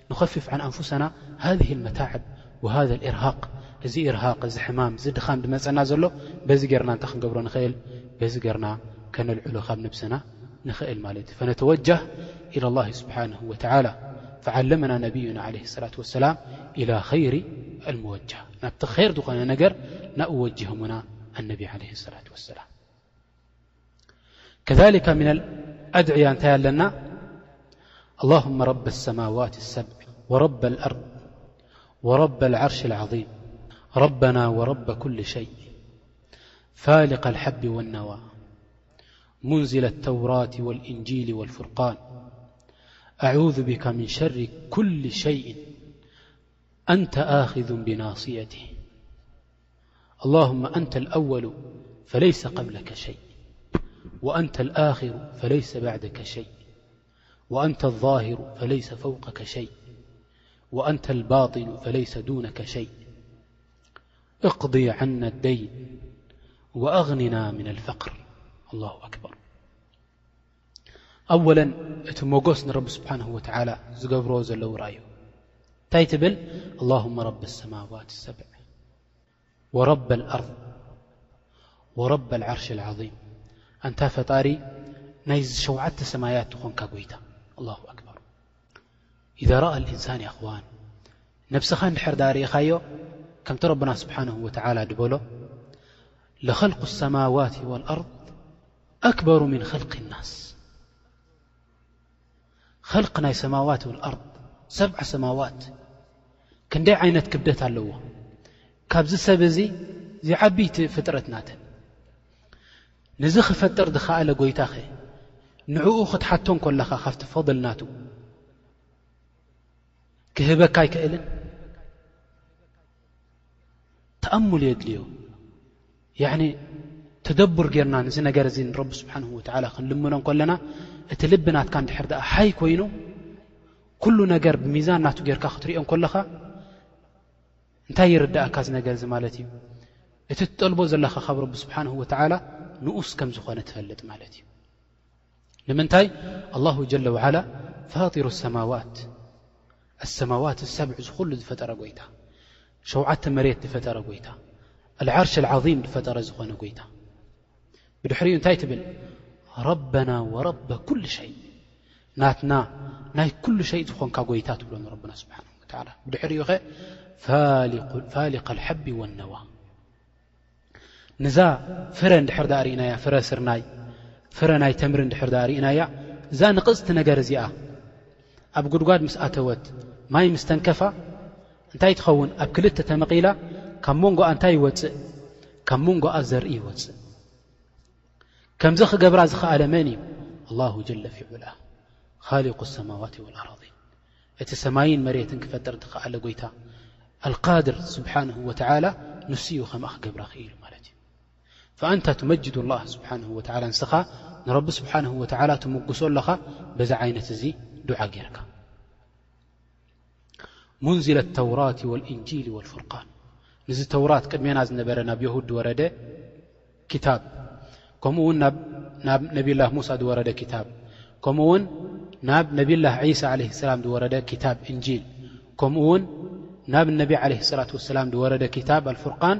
A: ንኸፍፍ ዓን ኣንፉሰና ሃዝሂ ኣልመታዕብ ወሃዛ ኣልእርሃቅ እዚ ኢርሃቅ እዚ ሕማም እዚ ድኻም ድመጸና ዘሎ በዚ ጌርና እንታይ ክንገብሮ ንኽእል በዚ ገርና ከነልዕሎ ካብ ነብስና ንኽእል ማለት እዩ ፈነተወጃህ ኢለላህ ስብሓነሁ ወተዓላ ፈዓለመና ነብዩና ዓለይሂ ሰላቱ ወሰላም ኢላ ኸይሪ ኣልሙወጃህ ናብቲ ኸይር ዝኾነ ነገር ናብኡ ወጂሆሙና ኣነቢ ዓለይሂ ሰላቱ ወሰላም። كذلك من الأدعية تلنا اللهم رب السماوات السب ورب الأرض ورب العرش العظيم ربنا ورب كل شيء فالق الحب والنوا منزل التورات والإنجيل والفرقان أعوذ بك من شر كل شيء أنت آخذ بناصيته اللهم أنت الأول فليس قبلك شيء وأنت الآخر فليس بعدك شيء وأنت الظاهر فليس فوقك شيء وأنت الباطل فليس دونك شيء اقضي عنا الدين وأغننا من الفقر الله أكبر ኣወለን እቲ ሞጎስ ንረቢ ስብሓን ወተላ ዝገብሮ ዘለዉ ርኣዩ እንታይ ትብል ኣላሁመ ረቢ ሰማዋት ሰብዕ ወረብ ኣርض ወረብ ዓርሽ ዓظም ኣንታ ፈጣሪ ናይ ዝሸውዓተ ሰማያት ትኾንካ ጎይታ ኣላ ኣክበር ኢዛ ረኣ ልእንሳን ኣኽዋን ነብስኻ ንድሕር ዳ ርእኻዮ ከምቲ ረብና ስብሓን ወተላ ድበሎ ለኸልቁ ሰማዋት ወኣርض ኣክበሩ ምን ኸልቂ ናስ ኸልቂ ናይ ሰማዋት ኣርض ሰብዓ ሰማዋት ክንደይ ዓይነት ክብደት ኣለዎ ካብዚ ሰብ እዚ ዝዓቢይቲ ፍጥረት ናተን ንዚ ክፈጥር ዝኸኣለ ጎይታኸ ንዕኡ ክትሓቶ ኮለኻ ካብቲ ፈضል ናቱ ክህበካ ኣይክእልን ተኣሙል የድልዮ ያዕኒ ተደቡር ጌርና ንዚ ነገር እዚ ንረቢ ስብሓን ወትዓላ ክንልምኖ ከለና እቲ ልቢ ናትካ ንድሕር ድኣ ሓይ ኮይኑ ኩሉ ነገር ብሚዛን ናቱ ጌርካ ክትሪኦ ከለኻ እንታይ ይርድእካ እዚ ነገር እዚ ማለት እዩ እቲ ትጠልቦ ዘለካ ካብ ረቢ ስብሓን ወትዓላ ንኡስ ከም ዝኾነ ትፈልጥ ማለት እዩ ንምንታይ ኣላሁ ጀለ ውዓላ ፋጢሩ ሰማዋት ኣሰማዋት ሰብዒ ዝኹሉ ዝፈጠረ ጎይታ ሸውዓተ መሬት ዝፈጠረ ጎይታ ኣልዓርሽ ዓዚም ዝፈጠረ ዝኾነ ጎይታ ብድሕሪኡ እንታይ ትብል ረበና ወረበ ኩሉ ሸይ ናትና ናይ ኩሉ ሸይ ዝኾንካ ጎይታ ትብሎ ንረብና ስብሓን ወተላ ብድሕሪኡ ኸ ፋሊቀ ልሓቢ ወነዋ ንዛ ፍረ እንድሕር ደኣ ርኢናያ፣ ፍረ ስርናይ፣ ፍረ ናይ ተምሪ እንድሕር ደኣ ርኢናያ፣ እዛ ንቕጽቲ ነገር እዚኣ ኣብ ጉድጓድ ምስ ኣተወት፣ ማይ ምስ ተንከፋ፣ እንታይ ትኸውን? ኣብ ክልተ ተመቒላ ካብ መንጎኣ እንታይ ይወጽእ? ካብ መንጎኣ ዘርኢ ይወጽእ። ከምዚ ክገብራ ዝኸኣለ መን እዩ? ኣላሁ ጀለ ፊዑላ ኻሊቁ ሰማዋት ወልኣራዲን። እቲ ሰማይን መሬትን ክፈጥር ድኸኣለ ጎይታ ኣልቃድር ስብሓንሁ ወተዓላ ንሱ እዩ ከምኣ ክገብራ ክኢሉ ማለት እዩ ፈኣንታ ትመጅዱ ላህ ስብሓንሁ ወተዓላ ንስኻ ንረቢ ስብሓንሁ ወተዓላ ትምጉሶ ኣለኻ በዚ ዓይነት እዚ ዱዓ ጌርካ ሙንዝለ ተውራት ወልእንጂል ወልፍርቃን ንዚ ተውራት ቅድሜና ዝነበረ ናብ የሁድ ወረደ ኪታብ ከምኡ ውን ናብ ነብዩላህ ሙሳ ዝወረደ ኪታብ ከምኡ ውን ናብ ነብዩላህ ዒሳ ዓለይሂ ሰላም ዝወረደ ኪታብ እንጂል ከምኡ ውን ናብ ነቢ ዓለይሂ ሰላት ወሰላም ዝወረደ ኪታብ ኣልፍርቃን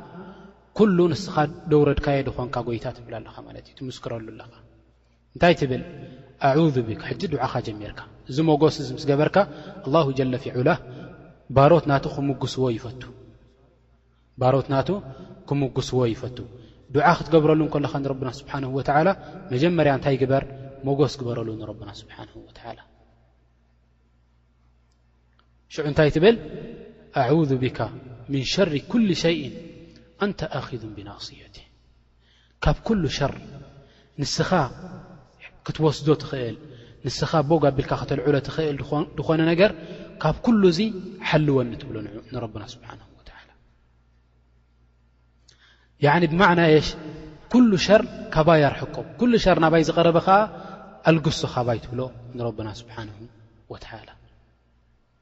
A: ኩሉ ንስኻ ደውረድካዮ ዝኾንካ ጎይታ ትብል ኣለኻ ማለት እዩ ትምስክረሉ ኣለኻ እንታይ ትብል ኣዑዙ ቢካ ሕጂ ዱዓኻ ጀሚርካ እዚ ሞጎስ እዚ ምስ ገበርካ ኣላሁ ጀለ ፊዑላ ባሮት ናቱ ክምጉስዎ ይፈቱ ባሮት ናቱ ክሙጉስዎ ይፈቱ ዱዓ ክትገብረሉ እንከለኻ ንረብና ስብሓንሁ ወተዓላ መጀመርያ እንታይ ግበር ሞጎስ ግበረሉ ንረብና ስብሓንሁ ወተዓላ ሽዑ እንታይ ትብል ኣዑዙ ብካ ምን ሸሪ ኩል ሸይእን ኣንተ ኣኪዙም ብናስየቲ ካብ ኩሉ ሸር ንስኻ ክትወስዶ ትኽእል ንስኻ ቦግ ኣቢልካ ከተልዕሎ ትኽእል ዝኾነ ነገር ካብ ኩሉ እዙይ ሓልወኒ ትብሎ ን ንረብና ስብሓን ወተዓላ ያኒ ብማዕና የሽ ኩሉ ሸር ካባይ ኣርሕቆ ኩሉ ሸር ናባይ ዝቐረበ ኸዓ ኣልግሶ ካባይ ትብሎ ንረብና ስብሓንሁ ወተዓላ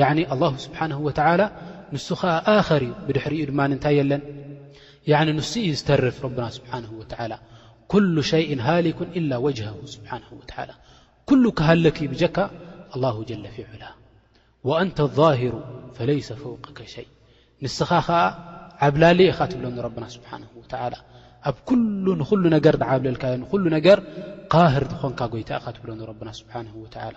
A: ያኒ ኣላሁ ስብሓነሁ ወተዓላ ንሱ ኸዓ ኣኸር እዩ ብድሕሪኡ ድማ እንታይ የለን ያኒ ንሱ እዩ ዝተርፍ ረብና ስብሓነሁ ወተዓላ ኩሉ ሸይእን ሃሊኩን ኢላ ወጅሃሁ ስብሓነሁ ወተዓላ ኩሉ ክሃልክ እዩ ብጀካ ኣላሁ ጀለ ፊ ዑላ ወኣንተ ዛሂሩ ፈለይሰ ፈውቀከ ሸይ ንስኻ ኸዓ ዓብላሊ ኢኻ ትብሎ ንረብና ስብሓንሁ ወተዓላ ኣብ ኩሉ ንዅሉ ነገር ዝዓብለልካዮ ንዅሉ ነገር ቃህር ዝኾንካ ጐይታ ኢኻ ትብሎ ንረብና ስብሓንሁ ወተዓላ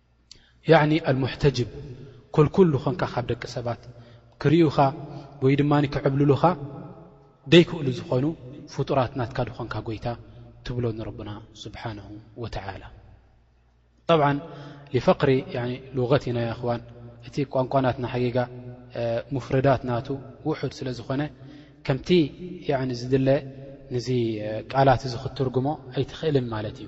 A: ያዕኒ ኣልሙሕተጅብ ኮልኩል ዝኾንካ ካብ ደቂ ሰባት ክርእዩኻ ወይ ድማ ክዕብልሉኻ ደይክእሉ ዝኾኑ ፍጡራት ናትካ ዝኾንካ ጎይታ ትብሎ ንረብና ስብሓንሁ ወተዓላ ጠብዓ ሊፈቅሪ ሉغት ኢና የኽዋን እቲ ቋንቋናትና ሓጌጋ ሙፍረዳት ናቱ ውሑድ ስለ ዝኾነ ከምቲ ዝድለ ንዚ ቃላት እዚ ክትትርጉሞ ኣይትኽእልን ማለት እዩ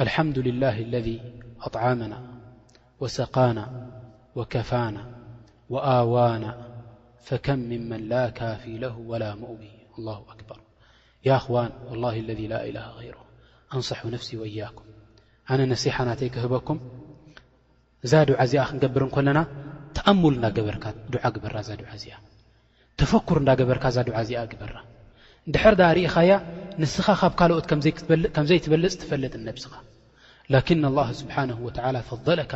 A: الحمد لله الذي أطعمنا وሰقانا وكفانا ووانا فكم ممن لا كفي له ولا مؤو الله أكر خون والله الذ لا إله غير أنصح نفس وإيكم ነ نح ና እዛ ዱዓ እዚኣ ክንገብር እንከለና ተኣሙል እንዳገበርካ ዱዓ ግበራ እዛ ዱዓ እዚኣ ተፈኩር እንዳገበርካ እዛ ዱዓ እዚኣ ግበራ እንድሕር ድኣ ርኢኻያ ንስኻ ካብ ካልኦት ከም ዘይትበልፅ ትፈልጥ ንነብስኻ ላኪን ኣላህ ስብሓንሁ ወተዓላ ፈደለካ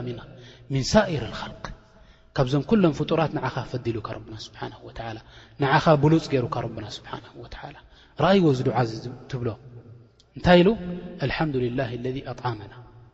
A: ሚን ሳኢር ልካልቅ ካብዞም ኩሎም ፍጡራት ንዓኻ ፈዲሉካ ረብና ስብሓን ወተላ ንዓኻ ብሉፅ ገይሩካ ረብና ስብሓን ወተላ ረኣይዎ እዚ ድዓ እዚ ትብሎ እንታይ ኢሉ ኣልሓምዱልላህ ለذ ኣጥዓመና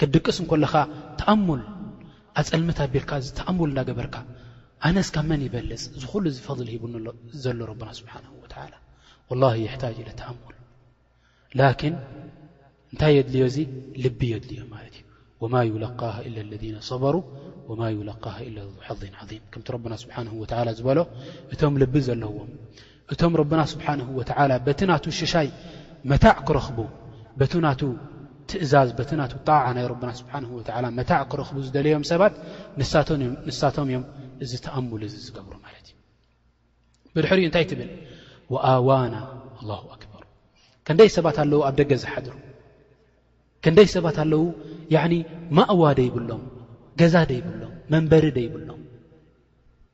A: ክትድቅስ እንኮለኻ ተኣሙል ኣጸልምት ኣቢልካ ተኣሙል እንዳገበርካ ኣነስ ካብ መን ይበልጽ እዚ ኩሉ እዚ ፈضሊ ሂቡኒ ዘሎ ረብና ስብሓንሁ ወተዓላ ወላሂ የሕታጅ ኢለ ተኣሙል ላኪን እንታይ የድልዮ እዚ ልቢ የድልዮ ማለት እዩ ወማ ዩለቃሃ ኢላ ለذነ ሰበሩ ወማ ዩለቃሃ ኢላ ዙ ሓظን ዓظም ከምቲ ረብና ስብሓንሁ ወተዓላ ዝበሎ እቶም ልቢ ዘለዎም እቶም ረብና ስብሓነሁ ወተዓላ በቲ ናቱ ሽሻይ መታዕ ክረኽቡ በቲ ናቱ ትእዛዝ በቲ ናቱ ጣዓ ናይ ረብና ስብሓነሁ ወተዓላ መታዕ ክረኽቡ ዝደለዮም ሰባት ንሳቶም እዮም እዚ ተኣሙል እዚ ዝገብሩ ማለት እዩ ብድሕሪኡ እንታይ ትብል ወኣዋና ኣላሁ ኣክበር ከንደይ ሰባት ኣለዉ ኣብ ደገ ዝሓድሩ ከንደይ ሰባት ኣለዉ ማእዋ ደይብሎም ገዛ ደይብሎም መንበሪ ደይብሎም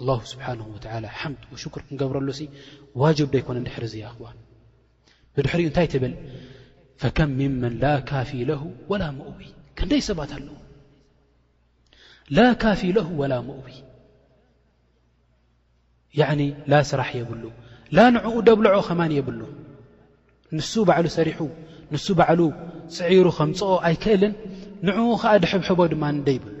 A: ኣላሁ ስብሓን ወተላ ሓምድ ወሽክር ክንገብረሉሲ ዋጅብ ዶ ኣይኮነን ድሕሪ እዙ ኣኽዋን ብድሕሪኡ እንታይ ትብል ፈከም ምመን ላ ካፊ ለሁ ወላ መእዊ ክንደይ ሰባት ኣለዉ ላ ካፊ ለሁ ወላ መእዊ ያዕኒ ላ ስራሕ የብሉ ላ ንዕኡ ደብልዖ ከማን የብሉ ንሱ ባዕሉ ሰሪሑ ንሱ ባዕሉ ፅዒሩ ከምፅኦ ኣይክእልን ንዕኡ ከዓ ድሕብሕቦ ድማ ንደ ይብሉ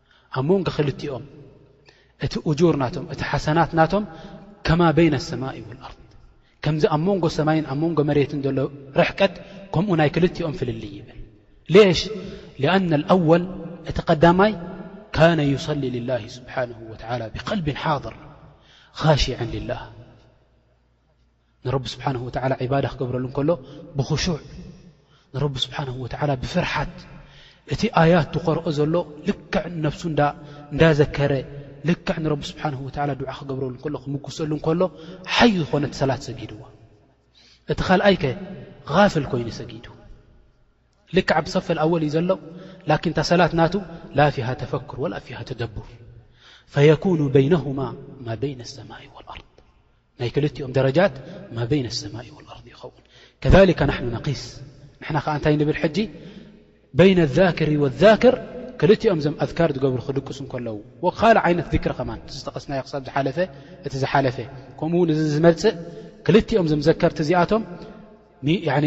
A: ኣብ መንጎ ክልቲኦም እቲ ኡጁር ናቶም እቲ ሓሰናት ናቶም ከማ በይነ ኣሰማኢ ወልኣርድ ከምዚ ኣብ መንጎ ሰማይን ኣብ መንጎ መሬትን ዘሎ ርሕቀት ከምኡ ናይ ክልቲኦም ፍልሊ ይብል ሌሽ ሊኣነ ኣወል እቲ ቀዳማይ ካነ ዩሰሊ ልላ ስብሓን ወላ ብቀልቢን ሓضር ኻሽዐን ልላህ ንረቢ ስብሓነሁ ወተዓላ ዒባዳ ክገብረሉ እንከሎ ብኹሹዕ ንረቢ ስብሓነሁ ወተዓላ ብፍርሓት እቲ ኣያት ዝቐርኦ ዘሎ ልክዕ ንነብሱ እንዳዘከረ ልክዕ ንረቢ ስብሓነሁ ወተዓላ ዱዓ ክገብረሉ እንከሎ ክምጉሰሉ እንከሎ ሓይ ዝኾነት ሰላት ሰጊድዋ እቲ ካልኣይ ከ ጋፍል ኮይኑ ሰጊዱ ልክዕ ኣብ ሰፈል ኣወል እዩ ዘሎ ላኪን እታ ሰላት ናቱ ላ ፊሃ ተፈክር ወላ ፊሃ ተደቡር ፈየኩኑ በይነሁማ ማ በይነ ኣሰማኢ ወልኣርድ ናይ ክልቲኦም ደረጃት ማ በይነ ኣሰማኢ ወልኣርዲ ይኸውን ከሊከ ናሕኑ ነቂስ ንሕና ከዓ እንታይ ንብል ሕጂ በይነ ኣዛክሪ ወዛክር ክልቲኦም ዞም ኣዝካር ዝገብሩ ክድቅሱ እንከለዉ ወካልእ ዓይነት ዝክሪ ከማን እቲ ዝጠቐስናዮ ክሳብ ዝሓለፈ እቲ ዝሓለፈ ከምኡ ውን እዚ ዝመፅእ ክልቲኦም ዞም ዘከርቲ እዚኣቶም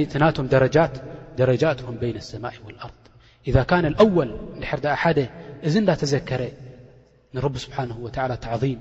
A: እቲ ናቶም ደረጃት ደረጃትም በይነ ኣሰማኢ ወልኣርድ ኢዛ ካነ ኣወል እንድሕር ድኣ ሓደ እዚ እንዳተዘከረ ንረቢ ስብሓን ወተላ ተዕም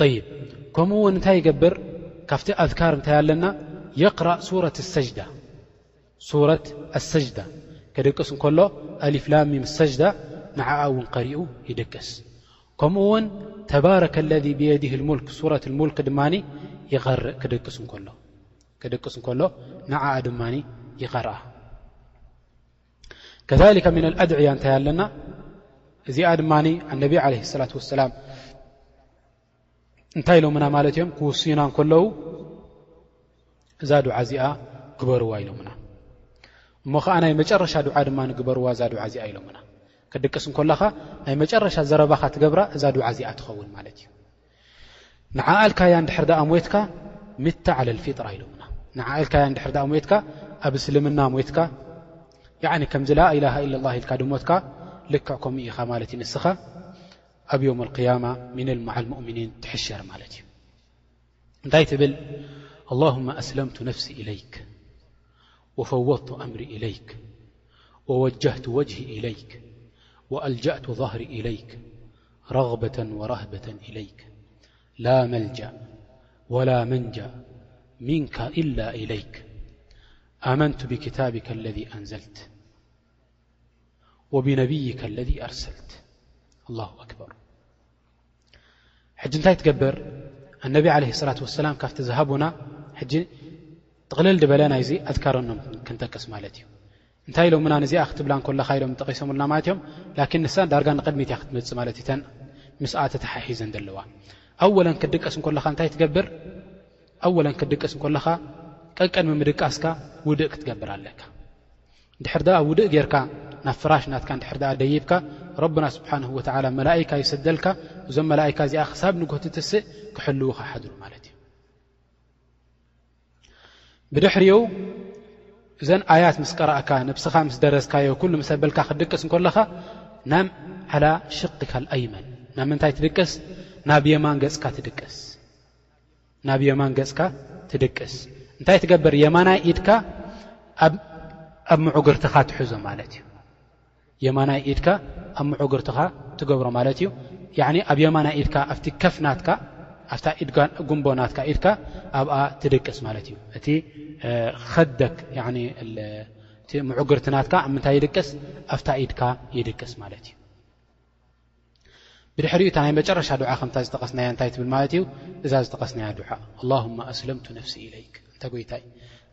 A: ጠይብ ከምኡ ውን እንታይ ይገብር ካብቲ ኣዝካር እንታይ ኣለና የቅራእ ሱረት ሰጅዳ ሱረት ኣሰጅዳ ከደቅስ እንከሎ ኣሊፍላሚ ምስ ሰጅዳ ንዓኣ እውን ከሪኡ ይደቅስ ከምኡ ውን ተባረከ ለذ ብየድህ ልሙልክ ሱረት ሙልክ ድማ ይርእ ክደቅስ ከሎ ክደቅስ እንከሎ ንዓኣ ድማ ይቀርኣ ከሊከ ምና ኣድዕያ እንታይ ኣለና እዚኣ ድማ ኣነቢ ዓለ ሰላት ወሰላም እንታይ ኢሎምና ማለት እዮም ክውስዩና እንከለዉ እዛ ዱዓ እዚኣ ግበርዋ ኢሎምና እሞ ኸዓ ናይ መጨረሻ ዱዓ ድማ ንግበርዋ እዛ ዱዓ እዚኣ ኢሎምና ክትድቅስ እንከለኻ ናይ መጨረሻ ዘረባኻ ትገብራ እዛ ዱዓ እዚኣ ትኸውን ማለት እዩ ንዓ ኣልካያ እንድሕር ደኣ ሞትካ ምታ ዓለል ፊጥራ ኢሎምና ንዓ ኣልካያ እንድሕር ደኣ ሞትካ ኣብ እስልምና ሞትካ ያዕኒ ከምዚ ላ ኢላሃ ኢለ ላ ኢልካ ድሞትካ ልክዕ ከምኡ ኢኻ ማለት እዩ ንስኻ ኣብ ዮም ኣልቅያማ ሚነል መዓል ሙእምኒን ትሕሸር ማለት እዩ እንታይ ትብል ኣላሁማ ኣስለምቱ ነፍሲ ኢለይክ وፈወضቱ أምሪ إለي وجه وه إ وألجأت ظهر إليك رغبة ورهبة إليك لا ملجا ولا منجا منك إلا إليك آمنت بكتابك الذي أنزلت وبنبيك الذي أرسلت الله أكبر ሕጂ እንታይ ትገብር ኣነቢ ዓለ ሰላት ወሰላም ካብቲ ዝሃቡና ሕጂ ጥቕልል ድበለ ናይዚ ኣትካረኖም ክንጠቅስ ማለት እዩ እንታይ ኢሎምና ንዚኣ ክትብላ ንኮለኻ ኢሎም ጠቂሶምልና ማለት እዮም ላኪን ንሳ ዳርጋ ንቅድሚት እያ ክትመፅእ ማለት እዩ ተን ምስኣ ተተሓሒዘን ዘለዋ ኣወለን ክትድቀስ እንኮለኻ እንታይ ትገብር ኣወለን ክትድቅስ እንኮለኻ ቀቅድሚ ምድቃስካ ውድእ ክትገብር ኣለካ እንድሕር ደኣ ውድእ ጌርካ ናብ ፍራሽ ናትካ እንድሕር ደኣ ደይብካ ረብና ስብሓነሁ ወተዓላ መላኢካ ይሰደልካ እዞም መላኢካ እዚኣ ክሳብ ንግሆ ትትስእ ክሕልዉኻ ሓድሩ ማለት እዩ ብድሕሪኡ እዘን ኣያት ምስ ቀረእካ ነብስኻ ምስ ደረስካዮ ኩሉ ምስ ኣበልካ ክትድቅስ እንከለኻ ናብ ዓላ ሽቅካ ኣይመን ናብ ምንታይ ትድቅስ ናብ የማን ገጽካ ትድቅስ ናብ የማን ገጽካ ትድቅስ እንታይ ትገብር የማናይ ኢድካ ኣብ ምዑግርትኻ ትሕዞ ማለት እዩ የማናይ ኢድካ ኣብ ምዑግርትኻ ትገብሮ ማለት እዩ ኣብ የማናይ ኢድካ ኣብቲ ከፍ ናትካ ኣብታ ጉንቦ ናትካ ኢድካ ኣብኣ ትድቅስ ማለት እዩ እቲ ከደክ እቲ ምዑግርቲ ናትካ ኣብ ምንታይ ይድቅስ ኣብታ ኢድካ ይድቅስ ማለት እዩ ብድሕሪኡ እታ ናይ መጨረሻ ዱዓ ከምታ ዝጠቀስናያ እንታይ ትብል ማለት እዩ እዛ ዝጠቀስናያ ዱዓ ኣላሁማ ኣስለምቱ ነፍሲ ኢለይክ እንተ ጎይታይ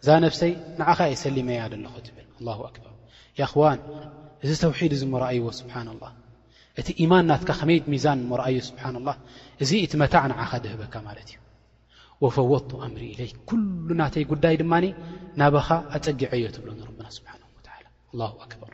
A: እዛ ነፍሰይ ንዓኻ እየ ሰሊመያ ደለኹ ትብል ኣላ ኣክበር ያክዋን እዚ ተውሒድ እዚ ሞረኣይዎ ስብሓና ላ እቲ ኢማን ናትካ ከመይድ ሚዛን ሞረኣዮ ስብሓና ላ እዚ እቲ መታዕ ንዓኻ ድህበካ ማለት እዩ ወፈወቱ ኣምሪ ኢለይ ኩሉ ናተይ ጉዳይ ድማ ናባኻ ኣፀጊዐዮ ትብሎ ንረብና ስብሓን ወላ ኣላ ኣክበር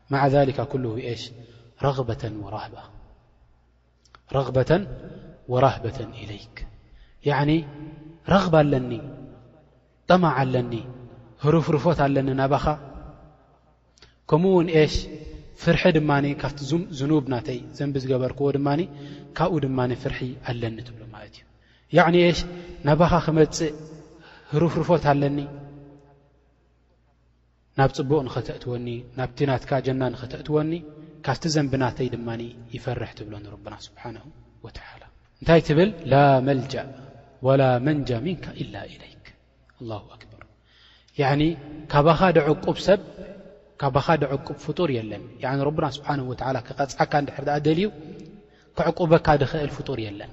A: ማዓ ዛሊካ ኩሉ ብኤሽ ረግበተን ወራህባ ረግበተን ወራህበተን ኢለይክ ያኒ ረግባ ኣለኒ ጠማዕ ኣለኒ ህሩፍሩፎት ኣለኒ ናባኻ ከምኡ ውን ኤሽ ፍርሒ ድማ ካብቲ ዝኑብ ናተይ ዘንቢ ዝገበርክዎ ድማ ካብኡ ድማ ፍርሒ ኣለኒ ትብሎ ማለት እዩ ያዕኒ ኤሽ ናባኻ ክመፅእ ህሩፍርፎት ኣለኒ ናብ ጽቡቕ ንኸተእትወኒ ናብቲ ናትካ ጀና ንኸተእትወኒ ካብቲ ዘንቢ ናተይ ድማ ይፈርሕ ትብሎ ንረብና ስብሓነሁ ወተዓላ እንታይ ትብል ላ መልጃእ ወላ መንጃ ሚንካ ኢላ ኢለይክ ኣላሁ ኣክበር ያዕኒ ካባኻ ደዕቁብ ሰብ ካባኻ ደዕቁብ ፍጡር የለን ያዕኒ ረብና ስብሓንሁ ወተዓላ ክቐጽዓካ እንድሕር ደኣ ደልዩ ክዕቁበካ ድኽእል ፍጡር የለን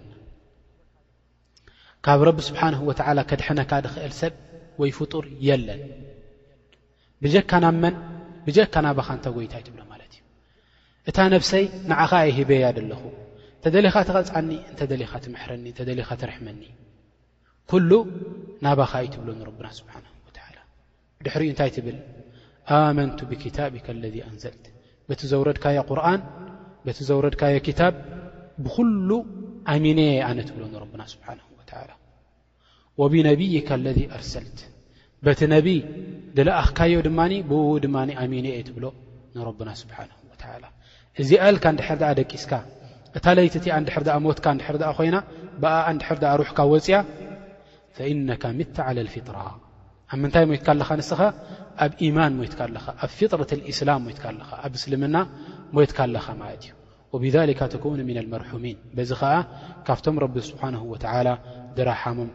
A: ካብ ረቢ ስብሓንሁ ወተዓላ ከድሐነካ ድኽእል ሰብ ወይ ፍጡር የለን ብጀካ ናብ መን ብጀካ ናባኻ እንተ ጐይታ ዩ ትብሎ ማለት እዩ እታ ነብሰይ ንዓኻ እየ ሂበያ ደለኹ እንተደሊኻ ትቐፅዓኒ እንተደሊኻ ትምሕረኒ እንተደሊኻ ትርሕመኒ ኩሉ ናባኻ እዩ ትብሎ ንረብና ስብሓን ድሕሪኡ እንታይ ትብል ኣመንቱ ብክታብካ ለذ ኣንዘልት በቲ ዘውረድካዮ ቁርን በቲ ዘውረድካዮ ክታብ ብኩሉ ኣሚነ የ ኣነ ትብሎ ንረብና ስብሓን ወላ ወብነብይካ ለذ ኣርሰልት በቲ ነብ ድለኣኽካዮ ድማ ብኡ ድማ ኣሚነ እየ ትብሎ ንረብና ስብሓን ወላ እዚኣ ልካ ንድሕር ድኣ ደቂስካ እታ ለይቲ እቲኣ ንድሕር ድኣ ሞትካ ንድሕር ድኣ ኮይና ብኣ ንድሕር ድኣ ሩሕካ ወፅያ ፈኢነካ ምት ዓለ ልፍጥራ ኣብ ምንታይ ሞይትካ ኣለኻ ንስኻ ኣብ ኢማን ሞይትካ ኣለኻ ኣብ ፊጥረት ልእስላም ሞይትካ ኣለኻ ኣብ እስልምና ሞይትካ ኣለኻ ማለት እዩ ወብሊካ ተኮኑ ምና ልመርሑሚን በዚ ኸዓ ካብቶም ረቢ ስብሓን ወተላ ድራሓሞም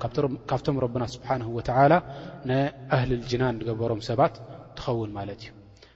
A: ካብቶም ረብና ስብሓን ወተላ ንኣህሊ ልጅናን ዝገበሮም ሰባት ትኸውን ማለት እዩ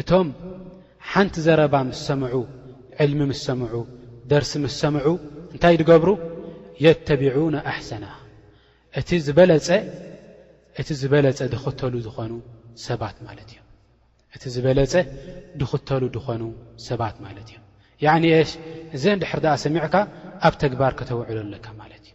A: እቶም ሓንቲ ዘረባ ምስ ሰምዑ ዕልሚ ምስ ሰምዑ ደርሲ ምስ ሰምዑ እንታይ ድገብሩ የተቢዑነ ኣሕሰና እቲ ዝበለጸ እቲ ዝበለጸ ድኽተሉ ዝኾኑ ሰባት ማለት እዮም እቲ ዝበለጸ ድኽተሉ ድኾኑ ሰባት ማለት እዮም ያዕኒ እሽ እዘ እንድሕር ድኣ ሰሚዕካ ኣብ ተግባር ከተውዕሎ ኣለካ ማለት እዩ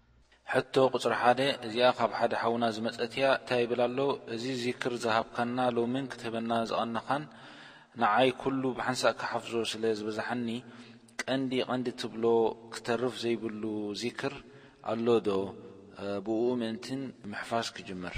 B: ሕቶ ቁጽሪ ሓደ እዚኣ ካብ ሓደ ሓውና ዝመጸት እያ እንታይ ይብል ኣሎ እዚ ዚክር ዝሃብካና ሎምን ክትህበና ዝቀነኻን ንዓይ ኩሉ ብሓንሳእ ክሓፍዞ ስለ ዝበዛሓኒ ቀንዲ ቀንዲ ትብሎ ክተርፍ ዘይብሉ ዚክር ኣሎ ዶ ብኡኡ ምእንትን ምሕፋዝ
A: ክጅምር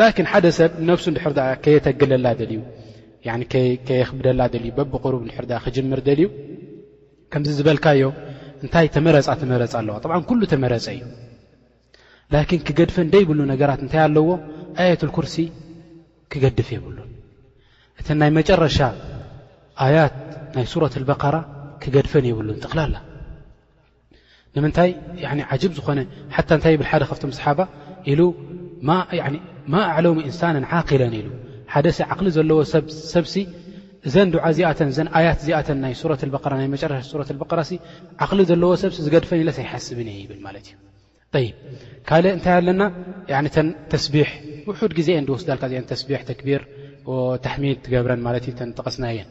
A: ላኪን ሓደ ሰብ ነብሱ ድር ከየተግለላ ደልዩ ከየክብደላ ደልዩ በብ ቅሩብ ድር ክጅምር ደልዩ ከምዚ ዝበልካዮ እንታይ ተመረፃ ተመረፃ ኣለዋ ብ ኩሉ ተመረፀ እዩ ላኪን ክገድፈ ደይብሉ ነገራት እንታይ ኣለዎ ኣየት ኩርሲ ክገድፍ የብሉን እተ ናይ መጨረሻ ኣያት ናይ ሱረት በራ ክገድፈን የብሉን ጠቕላላ ንምንታይ ዓጅብ ዝኾነ ሓታ እንታይ ይብል ሓደ ካብቶም ሰሓባ ኢሉ ማ ኣዕለሙ እንሳን ዓቂለን ኢሉ ሓደ ሲ ዓቕሊ ዘለዎ ሰብሲ እዘን ዱዓ እዚኣተን እዘን ኣያት እዚኣተን ናይ ሱረ በራ ናይ መጨረሻ ሱረ በራ ዓቕሊ ዘለዎ ሰብሲ ዝገድፈን ኢለስ ኣይሓስብን እየ ይብል ማለት እዩ ይ ካልእ እንታይ ኣለና ተን ተስቢሕ ውሑድ ግዜ እየን ዝወስዳልካ ዚአን ተስቢሕ ተክቢር ታሕሚድ ትገብረን ማለት እዩ ተንጠቐስና እየን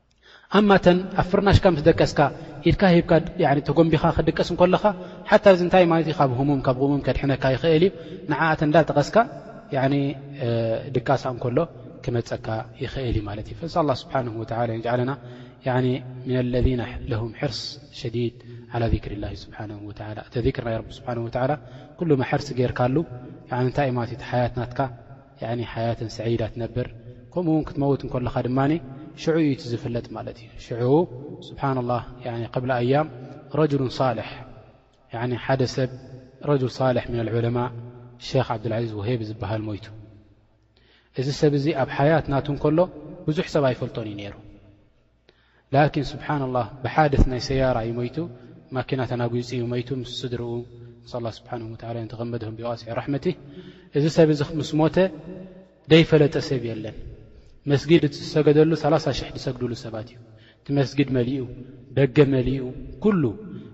A: ኣማ እተን ኣብ ፍርናሽካ ምስ ደቀስካ ኢድካ ሂብካ ያኒ ተጎምቢካ ክትድቅስ እንከለካ ሓታ እዚ እንታይ ማለት እዩ ካብ ህሙም ካብ ጉምም ከድሕነካ ይክእል እዩ ንዓኣተን እንዳ ጠቀስካ ያኒ ድቃሳ እንከሎ ክመጸካ ይክእል እዩ ማለት እዩ ፈዚ ኣላ ስብሓን ወተላ የጅዓለና ያኒ ምና ለዚና ለሁም ሕርስ ሸዲድ ዓላ ዚክሪ ላሂ ስብሓን ወተላ እቲ ዚክር ናይ ረቢ ስብሓን ወተላ ኩሉማ ሕርሲ ጌርካሉ ያኒ እንታይ እዩ ማለት እዩ እቲ ሓያት ናትካ ያኒ ሓያትን ስዒዳ ትነብር ከምኡ ውን ክትመውት እንከለኻ ድማ ሽዑ እዩ እቲ ዝፍለጥ ማለት እዩ ሽዑ ስብሓን ላህ ያኒ ቅብለ ኣያም ረጅሉን ሳልሕ ያኒ ሓደ ሰብ ረጅል ሳልሕ ምን ኣልዑለማ ሸክ ዓብዱልዓዚዝ ውሄቢ ዝበሃል ሞይቱ እዚ ሰብ እዚ ኣብ ሓያት ናቱ እንከሎ ብዙሕ ሰብ ኣይፈልጦን እዩ ነይሩ ላኪን ስብሓን ላህ ብሓደት ናይ ሰያራ እዩ ሞይቱ ማኪና ተናጒፁ እዩ ሞይቱ ምስ ስድርኡ ንስ ላ ስብሓን ወላ ንተቐመድም ቢዋሲ ራሕመቲ እዚ ሰብ እዚ ምስ ሞተ ደይፈለጠ ሰብ የለን መስጊድ ዝሰገደሉ ሰላሳ ሽሕ ዝሰግድሉ ሰባት እዩ እቲ መስጊድ መሊኡ ደገ መሊኡ ኩሉ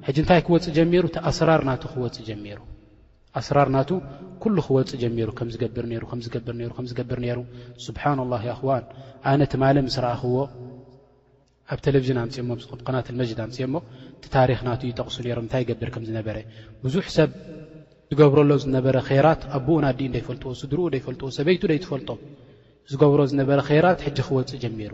A: ሕጂ እንታይ ክወፅ ጀሚሩ ተኣስራር ናቱ ክወፅ ጀሚሩ ኣስራር ናቱ ኩሉ ክወጽእ ጀሚሩ ከምዚ ገብር ነይሩ ከምዚ ገብር ነይሩ ከምዚ ገብር ነይሩ ሱብሓንላህ ያኣኽዋን ኣነ ትማሊ ምስ ረኣኽዎ ኣብ ቴሌቭዥን ኣምጽኦሞ ኣብ ቐናት ኣልመጅድ ኣምጽኦሞ እቲ ታሪኽ ናቱ ይጠቕሱ ነይሮም እንታይ ይገብር ከም ዝነበረ ብዙሕ ሰብ ዝገብረሎ ዝነበረ ኼራት ኣቦኡን ኣዲኡ ደይፈልጥዎ ስድርኡ ደይፈልጥዎ ሰበይቱ ደይትፈልጦ ዝገብሮ ዝነበረ ኼራት ሕጂ ክወጽእ ጀሚሩ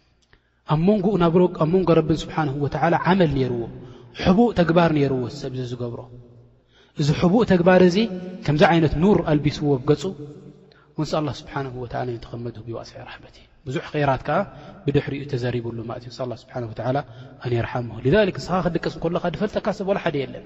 A: ኣብ መንጎኡ ናብ ኣብ መንጎ ረብን ስብሓን ወተላ ዓመል ነይርዎ ሕቡእ ተግባር ነይርዎ ሰብ እዚ ዝገብሮ እዚ ሕቡእ ተግባር እዚ ከምዚ ዓይነት ኑር ኣልቢስዎ ብ ገጹ ወንስ ኣላ ስብሓን ወላ ን ተኸመድህብ ይዋስዐ ራሕበት እዩ ብዙሕ ራት ከዓ ብድሕሪኡ ተዘሪብሉ ማእት ን ስብሓን ወላ ኣንየርሓምሁ ክ ንስኻ ክድቅስ እንከለካ ዝፈልጠካ ሰብ ወላ ሓደ የለን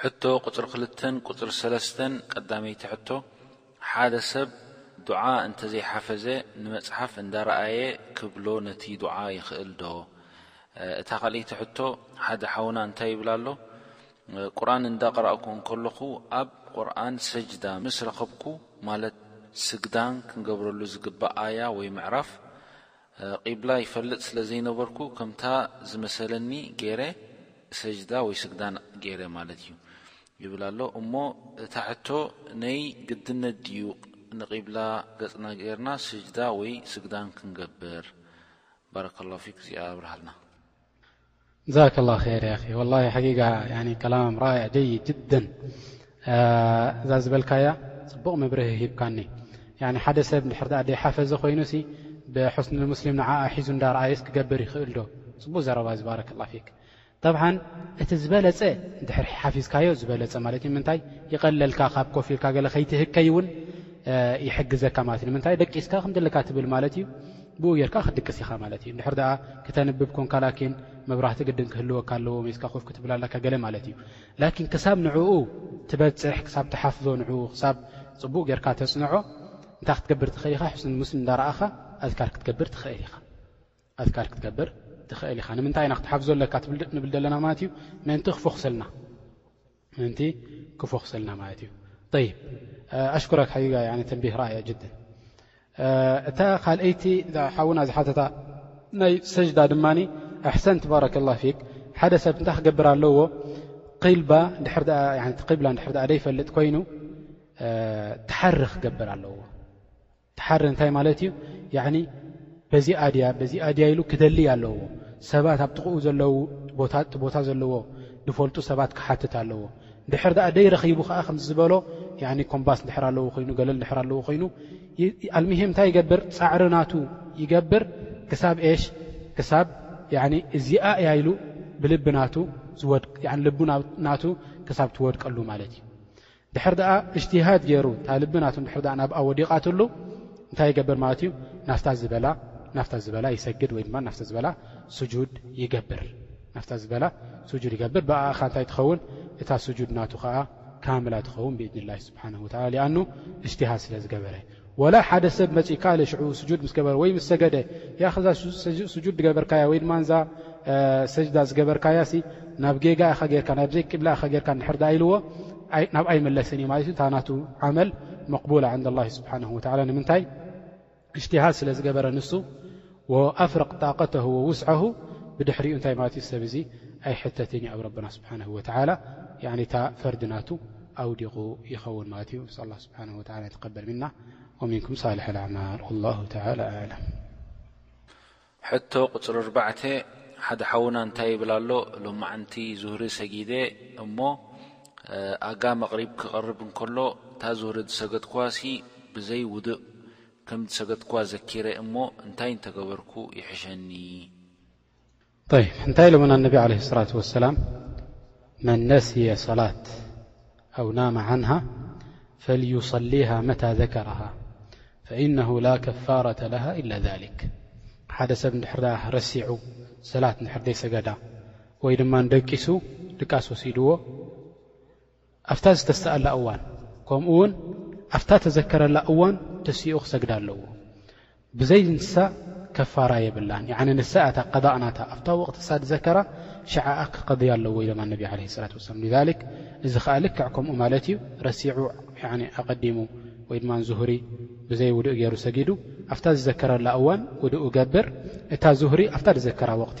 B: ሕቶ ቁጽሪ ክልተን ቁጽሪ ሰለስተን ቀዳመይቲ ሕቶ፣ ሓደ ሰብ ዱዓ እንተዘይሓፈዘ ንመጽሓፍ እንዳረኣየ ክብሎ ነቲ ዱዓ ይኽእል ዶ? እታ ካልኣይቲ ሕቶ፣ ሓደ ሓውና እንታይ ይብል ኣሎ፣ ቁርኣን እንዳቀራእኩ እንከለኹ ኣብ ቁርኣን ሰጅዳ ምስ ረኸብኩ ማለት ስግዳን ክንገብረሉ ዝግባእ ኣያ ወይ ምዕራፍ፣ ቂብላ ይፈልጥ ስለ ዘይነበርኩ ከምታ ዝመሰለኒ ጌረ ሰጅዳ ወይ ስግዳን ጌረ ማለት እዩ ይብል ኣሎ እሞ እታ ሕቶ ነይ ግድነት ድዩ ንቂብላ ገጽና ጌርና ስጅዳ ወይ ስግዳን ክንገብር ባረከላሁ ፊክ እዚኣ ኣብርሃልና።
A: ዛك ላ ር ያ ወላ ሓቂጋ ከላም ራእ ጀይ ጅደ እዛ ዝበልካያ ፅቡቕ መብርህ ሂብካኒ ሓደ ሰብ ድሕር ኣ ደይሓፈዘ ኮይኑ ሲ ብሑስኒ ሙስሊም ንዓ ሒዙ እዳርኣየስ ክገብር ይኽእል ዶ ፅቡቅ ዘረባ እዚ ባረከላ ፊክ ጠብሓን እቲ ዝበለፀ ድሕር ሓፊዝካዮ ዝበለፀ ማለት እዩ ምንታይ ይቐለልካ ካብ ኮፍ ኢልካ ገለ ከይትህከይ እውን ይሕግዘካ ማለት እዩ ንምንታይ ደቂስካ ከምዘለካ ትብል ማለት እዩ ብኡ ጌርካ ክትድቅስ ኢኻ ማለት እዩ። እንድሕር ደኣ ክተንብብ ኰንካ ላኪን መብራህቲ ግድን ክህልወካ ኣለዎ ሜስካ ኮፍ ክትብል ኣለካ ገለ ማለት እዩ። ላኪን ክሳብ ንዕኡ ትበጽሕ ክሳብ ትሓፍዞ ንዕኡ ክሳብ ጽቡቕ ጌርካ ተጽንዖ እንታይ ክትገብር ትኽእል ኢኻ ሕስንን ምስልን እንዳረኣኻ ኣዝካር ክትገብር ትኽእል ኢኻ። ኣዝካር ክትገብር ትኽእል ኢኻ። ንምንታይ ኢና ክትሓፍዞ ኣለካ ንብል ዘለና ማለት እዩ ምእንቲ ክፎኽሰልና። ምእንቲ ክፎኽሰልና ማለት እዩ طይብ ኣሽኩረክ ሓቂቃ ተንቢህ ረኣያ ጅደ እታ ካልኣይቲ ሓውና ዝሓተታ ናይ ሰጅዳ ድማ ኣሕሰንት ባረከ ላ ፊክ ሓደ ሰብ እንታይ ክገብር ኣለዎ ቂልባ ቂብላ ድሕር ደኣ ዘይፈልጥ ኮይኑ ተሓሪ ክገብር ኣለዎ ትሓረ እንታይ ማለት እዩ ያኒ በዚኣ ድያ በዚኣ ድያ ኢሉ ክደልይ ኣለዎ ሰባት ኣብ ጥቕኡ ዘለዉ ቦታቲ ቦታ ዘለዎ ድፈልጡ ሰባት ክሓትት ኣለዎ ድሕር ድኣ ደይረኺቡ ከዓ ከምዚ ዝበሎ ያኒ ኮምባስ ድሕር ኣለዎ ኮይኑ ገለል ድሕር ኣለዎ ኮይኑ ኣልምሂም እንታይ ይገብር ፃዕሪ ናቱ ይገብር ክሳብ ኤሽ ክሳብ ያኒ እዚኣ እያ ኢሉ ብልቢ ናቱ ዝወድ ልቡ ናቱ ክሳብ ትወድቀሉ ማለት እዩ ድሕር ደኣ እጅትሃድ ገይሩ እታ ልቢ ናቱ ድሕር ደኣ ናብኣ ወዲቓትሉ እንታይ ይገብር ማለት እዩ ናፍታ ዝበላ ናፍታ ዝበላ ይሰግድ ወይ ድማ ናፍታ ዝበላ ስጁድ ይገብር ናፍታ ዝበላ ስጁድ ይገብር ብኣኣ እኻ እንታይ ትኸውን እታ ስጁድ ናቱ ኸዓ ካምላ ትኸውን ብኢድንላሂ ስብሓን ወተዓላ ሊኣኑ እጅትሃድ ስለ ዝገበረ ወላ ሓደ ሰብ መጺካ ኢለ ሽዑ ስጁድ ምስ ገበረ ወይ ምስ ሰገደ ያኺ እዛ ስጁድ ዝገበርካያ ወይ ድማ እዛ ሰጅዳ ዝገበርካያሲ ናብ ጌጋ ኢኻ ጌርካ ናብ ዘይ ቂብላ ኢኻ ጌርካ እንድሕር ደኣ ኢልዎ ናብኣ ኣይምለስን እዩ ማለት እዩ እታ ናቱ ዓመል መቅቡላ ዕንደ ላሂ ስብሓነሁ ወተዓላ ንምንታይ እጅትሃድ ስለ ዝገበረ ንሱ ወኣፍረቅ ጣቀተሁ ወውስዐሁ ብድሕሪኡ እንታይ ማለት እዩ እዚ ሰብ እዚ ኣይሕተትን እዩ ኣብ ረብና ስብሓነሁ ወተዓላ ያኒ እታ ፈርዲ ናቱ ኣውዲቁ ይኸውን ማለት እዩ ነስኣል ላህ ስብሓነሁ ወተዓላ ኣየተቀበል ምና ወሚንኩም ሳሊሐ ለኣዕማል ወላሁ ተዓላ ኣዕለም።
B: ሕቶ ቁፅሪ ኣርባዕተ ሓደ ሓውና እንታይ ይብል ኣሎ ሎማዕንቲ ዙህሪ ሰጊደ እሞ ኣጋ መቅሪብ ክቀርብ እንከሎ እታ ዙህሪ ዝሰገድክዋ ሲ ብዘይ ውድእ ከም ዝሰገድክዋ ዘኪረ እሞ እንታይ እንተ ገበርኩ ይሕሸኒ?
A: ጠይብ እንታይ ኢሎምና ኣነቢ ዓለይሂ ሰላቱ ወሰላም መን ነስየ ሰላት ኣው ናመ ዓንሃ ፈልዩሰሊሃ መታ ዘከረሃ ፈኢነሁ ላ ከፋረተ ለሃ ኢላ ዛሊክ ሓደ ሰብ እንድሕር ደኣ ረሲዑ ሰላት እንድሕር ደይ ሰገዳ ወይ ድማ ንደቂሱ ድቃስ ወሲድዎ ኣብታ ዝተስኣላ እዋን ከምኡ ውን ኣብታ ተዘከረላ እዋን ተሲኡ ክሰግዳ ኣለዎ ብዘይ ንሳ ከፋራ የብላን ያዕኒ ንሳ እያ እታ ቀዳእ ናታ ኣብታ ወቅቲ እሳ ዝዘከራ ሽዓኣ ክቀድያ ኣለዎ ኢሎም ኣነቢ ዓለይሂ ሰላቱ ወሰላም ሊዛሊክ እዚ ከኣ ልክዕ ከምኡ ማለት እዩ ረሲዑ ያዕኒ ኣቀዲሙ ወይ ድማ ዙህሪ ብዘይ ውዱእ ገይሩ ሰጊዱ ኣብታ ዝዘከረላ እዋን ውዱእ እገብር እታ ዙህሪ ኣብታ ዝዘከራ ወቅቲ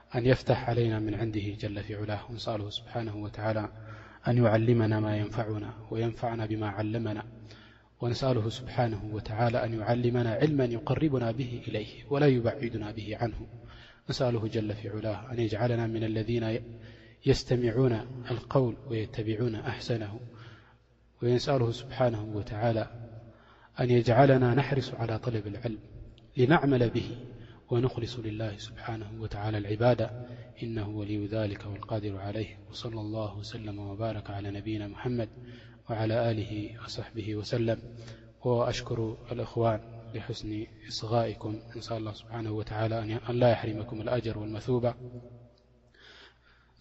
A: أن يفتح علينا من عنده جلفيعلاه ونسأله سبحانه وتعالى أن يعلمنا ما ينفعنا وينفعنا بما علمنا ونسأله سبحانه وتعالى أن يعلمنا علما يقربنا به إليه ولا يبعدنا به عنه نسأله جل في علاه أن يجعلنا من الذين يستمعون القول ويتبعون أحسنه ونسأله سبحانه وتعالى أن يجعلنا نحرص على طلب العلم لنعمل به ونخلص لله سبحانه وتعالى العبادة إنه ولي ذلك والقادر عليه وصلى الله وسلم وبارك على نبينا محمد وعلى آله وصحبه وسلم وأشكر الإخوان لحسن إصغائكم نسأ الله سبحانه وتعالى ألا يحرمكم الأجر والمثوبة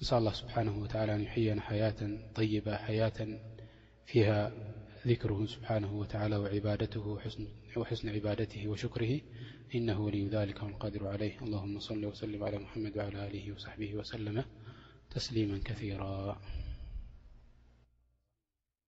A: نسأ الله سبحانه وتعالى أن يحينا حياة طيبة حياة فيها ذكره سبحانه وتعالى وحسن عبادته وشكره إنه ولي ذلك والقادر عليه اللهم صل وسلم على محمد وعلى له وصحبه وسلم تسليما كثيرا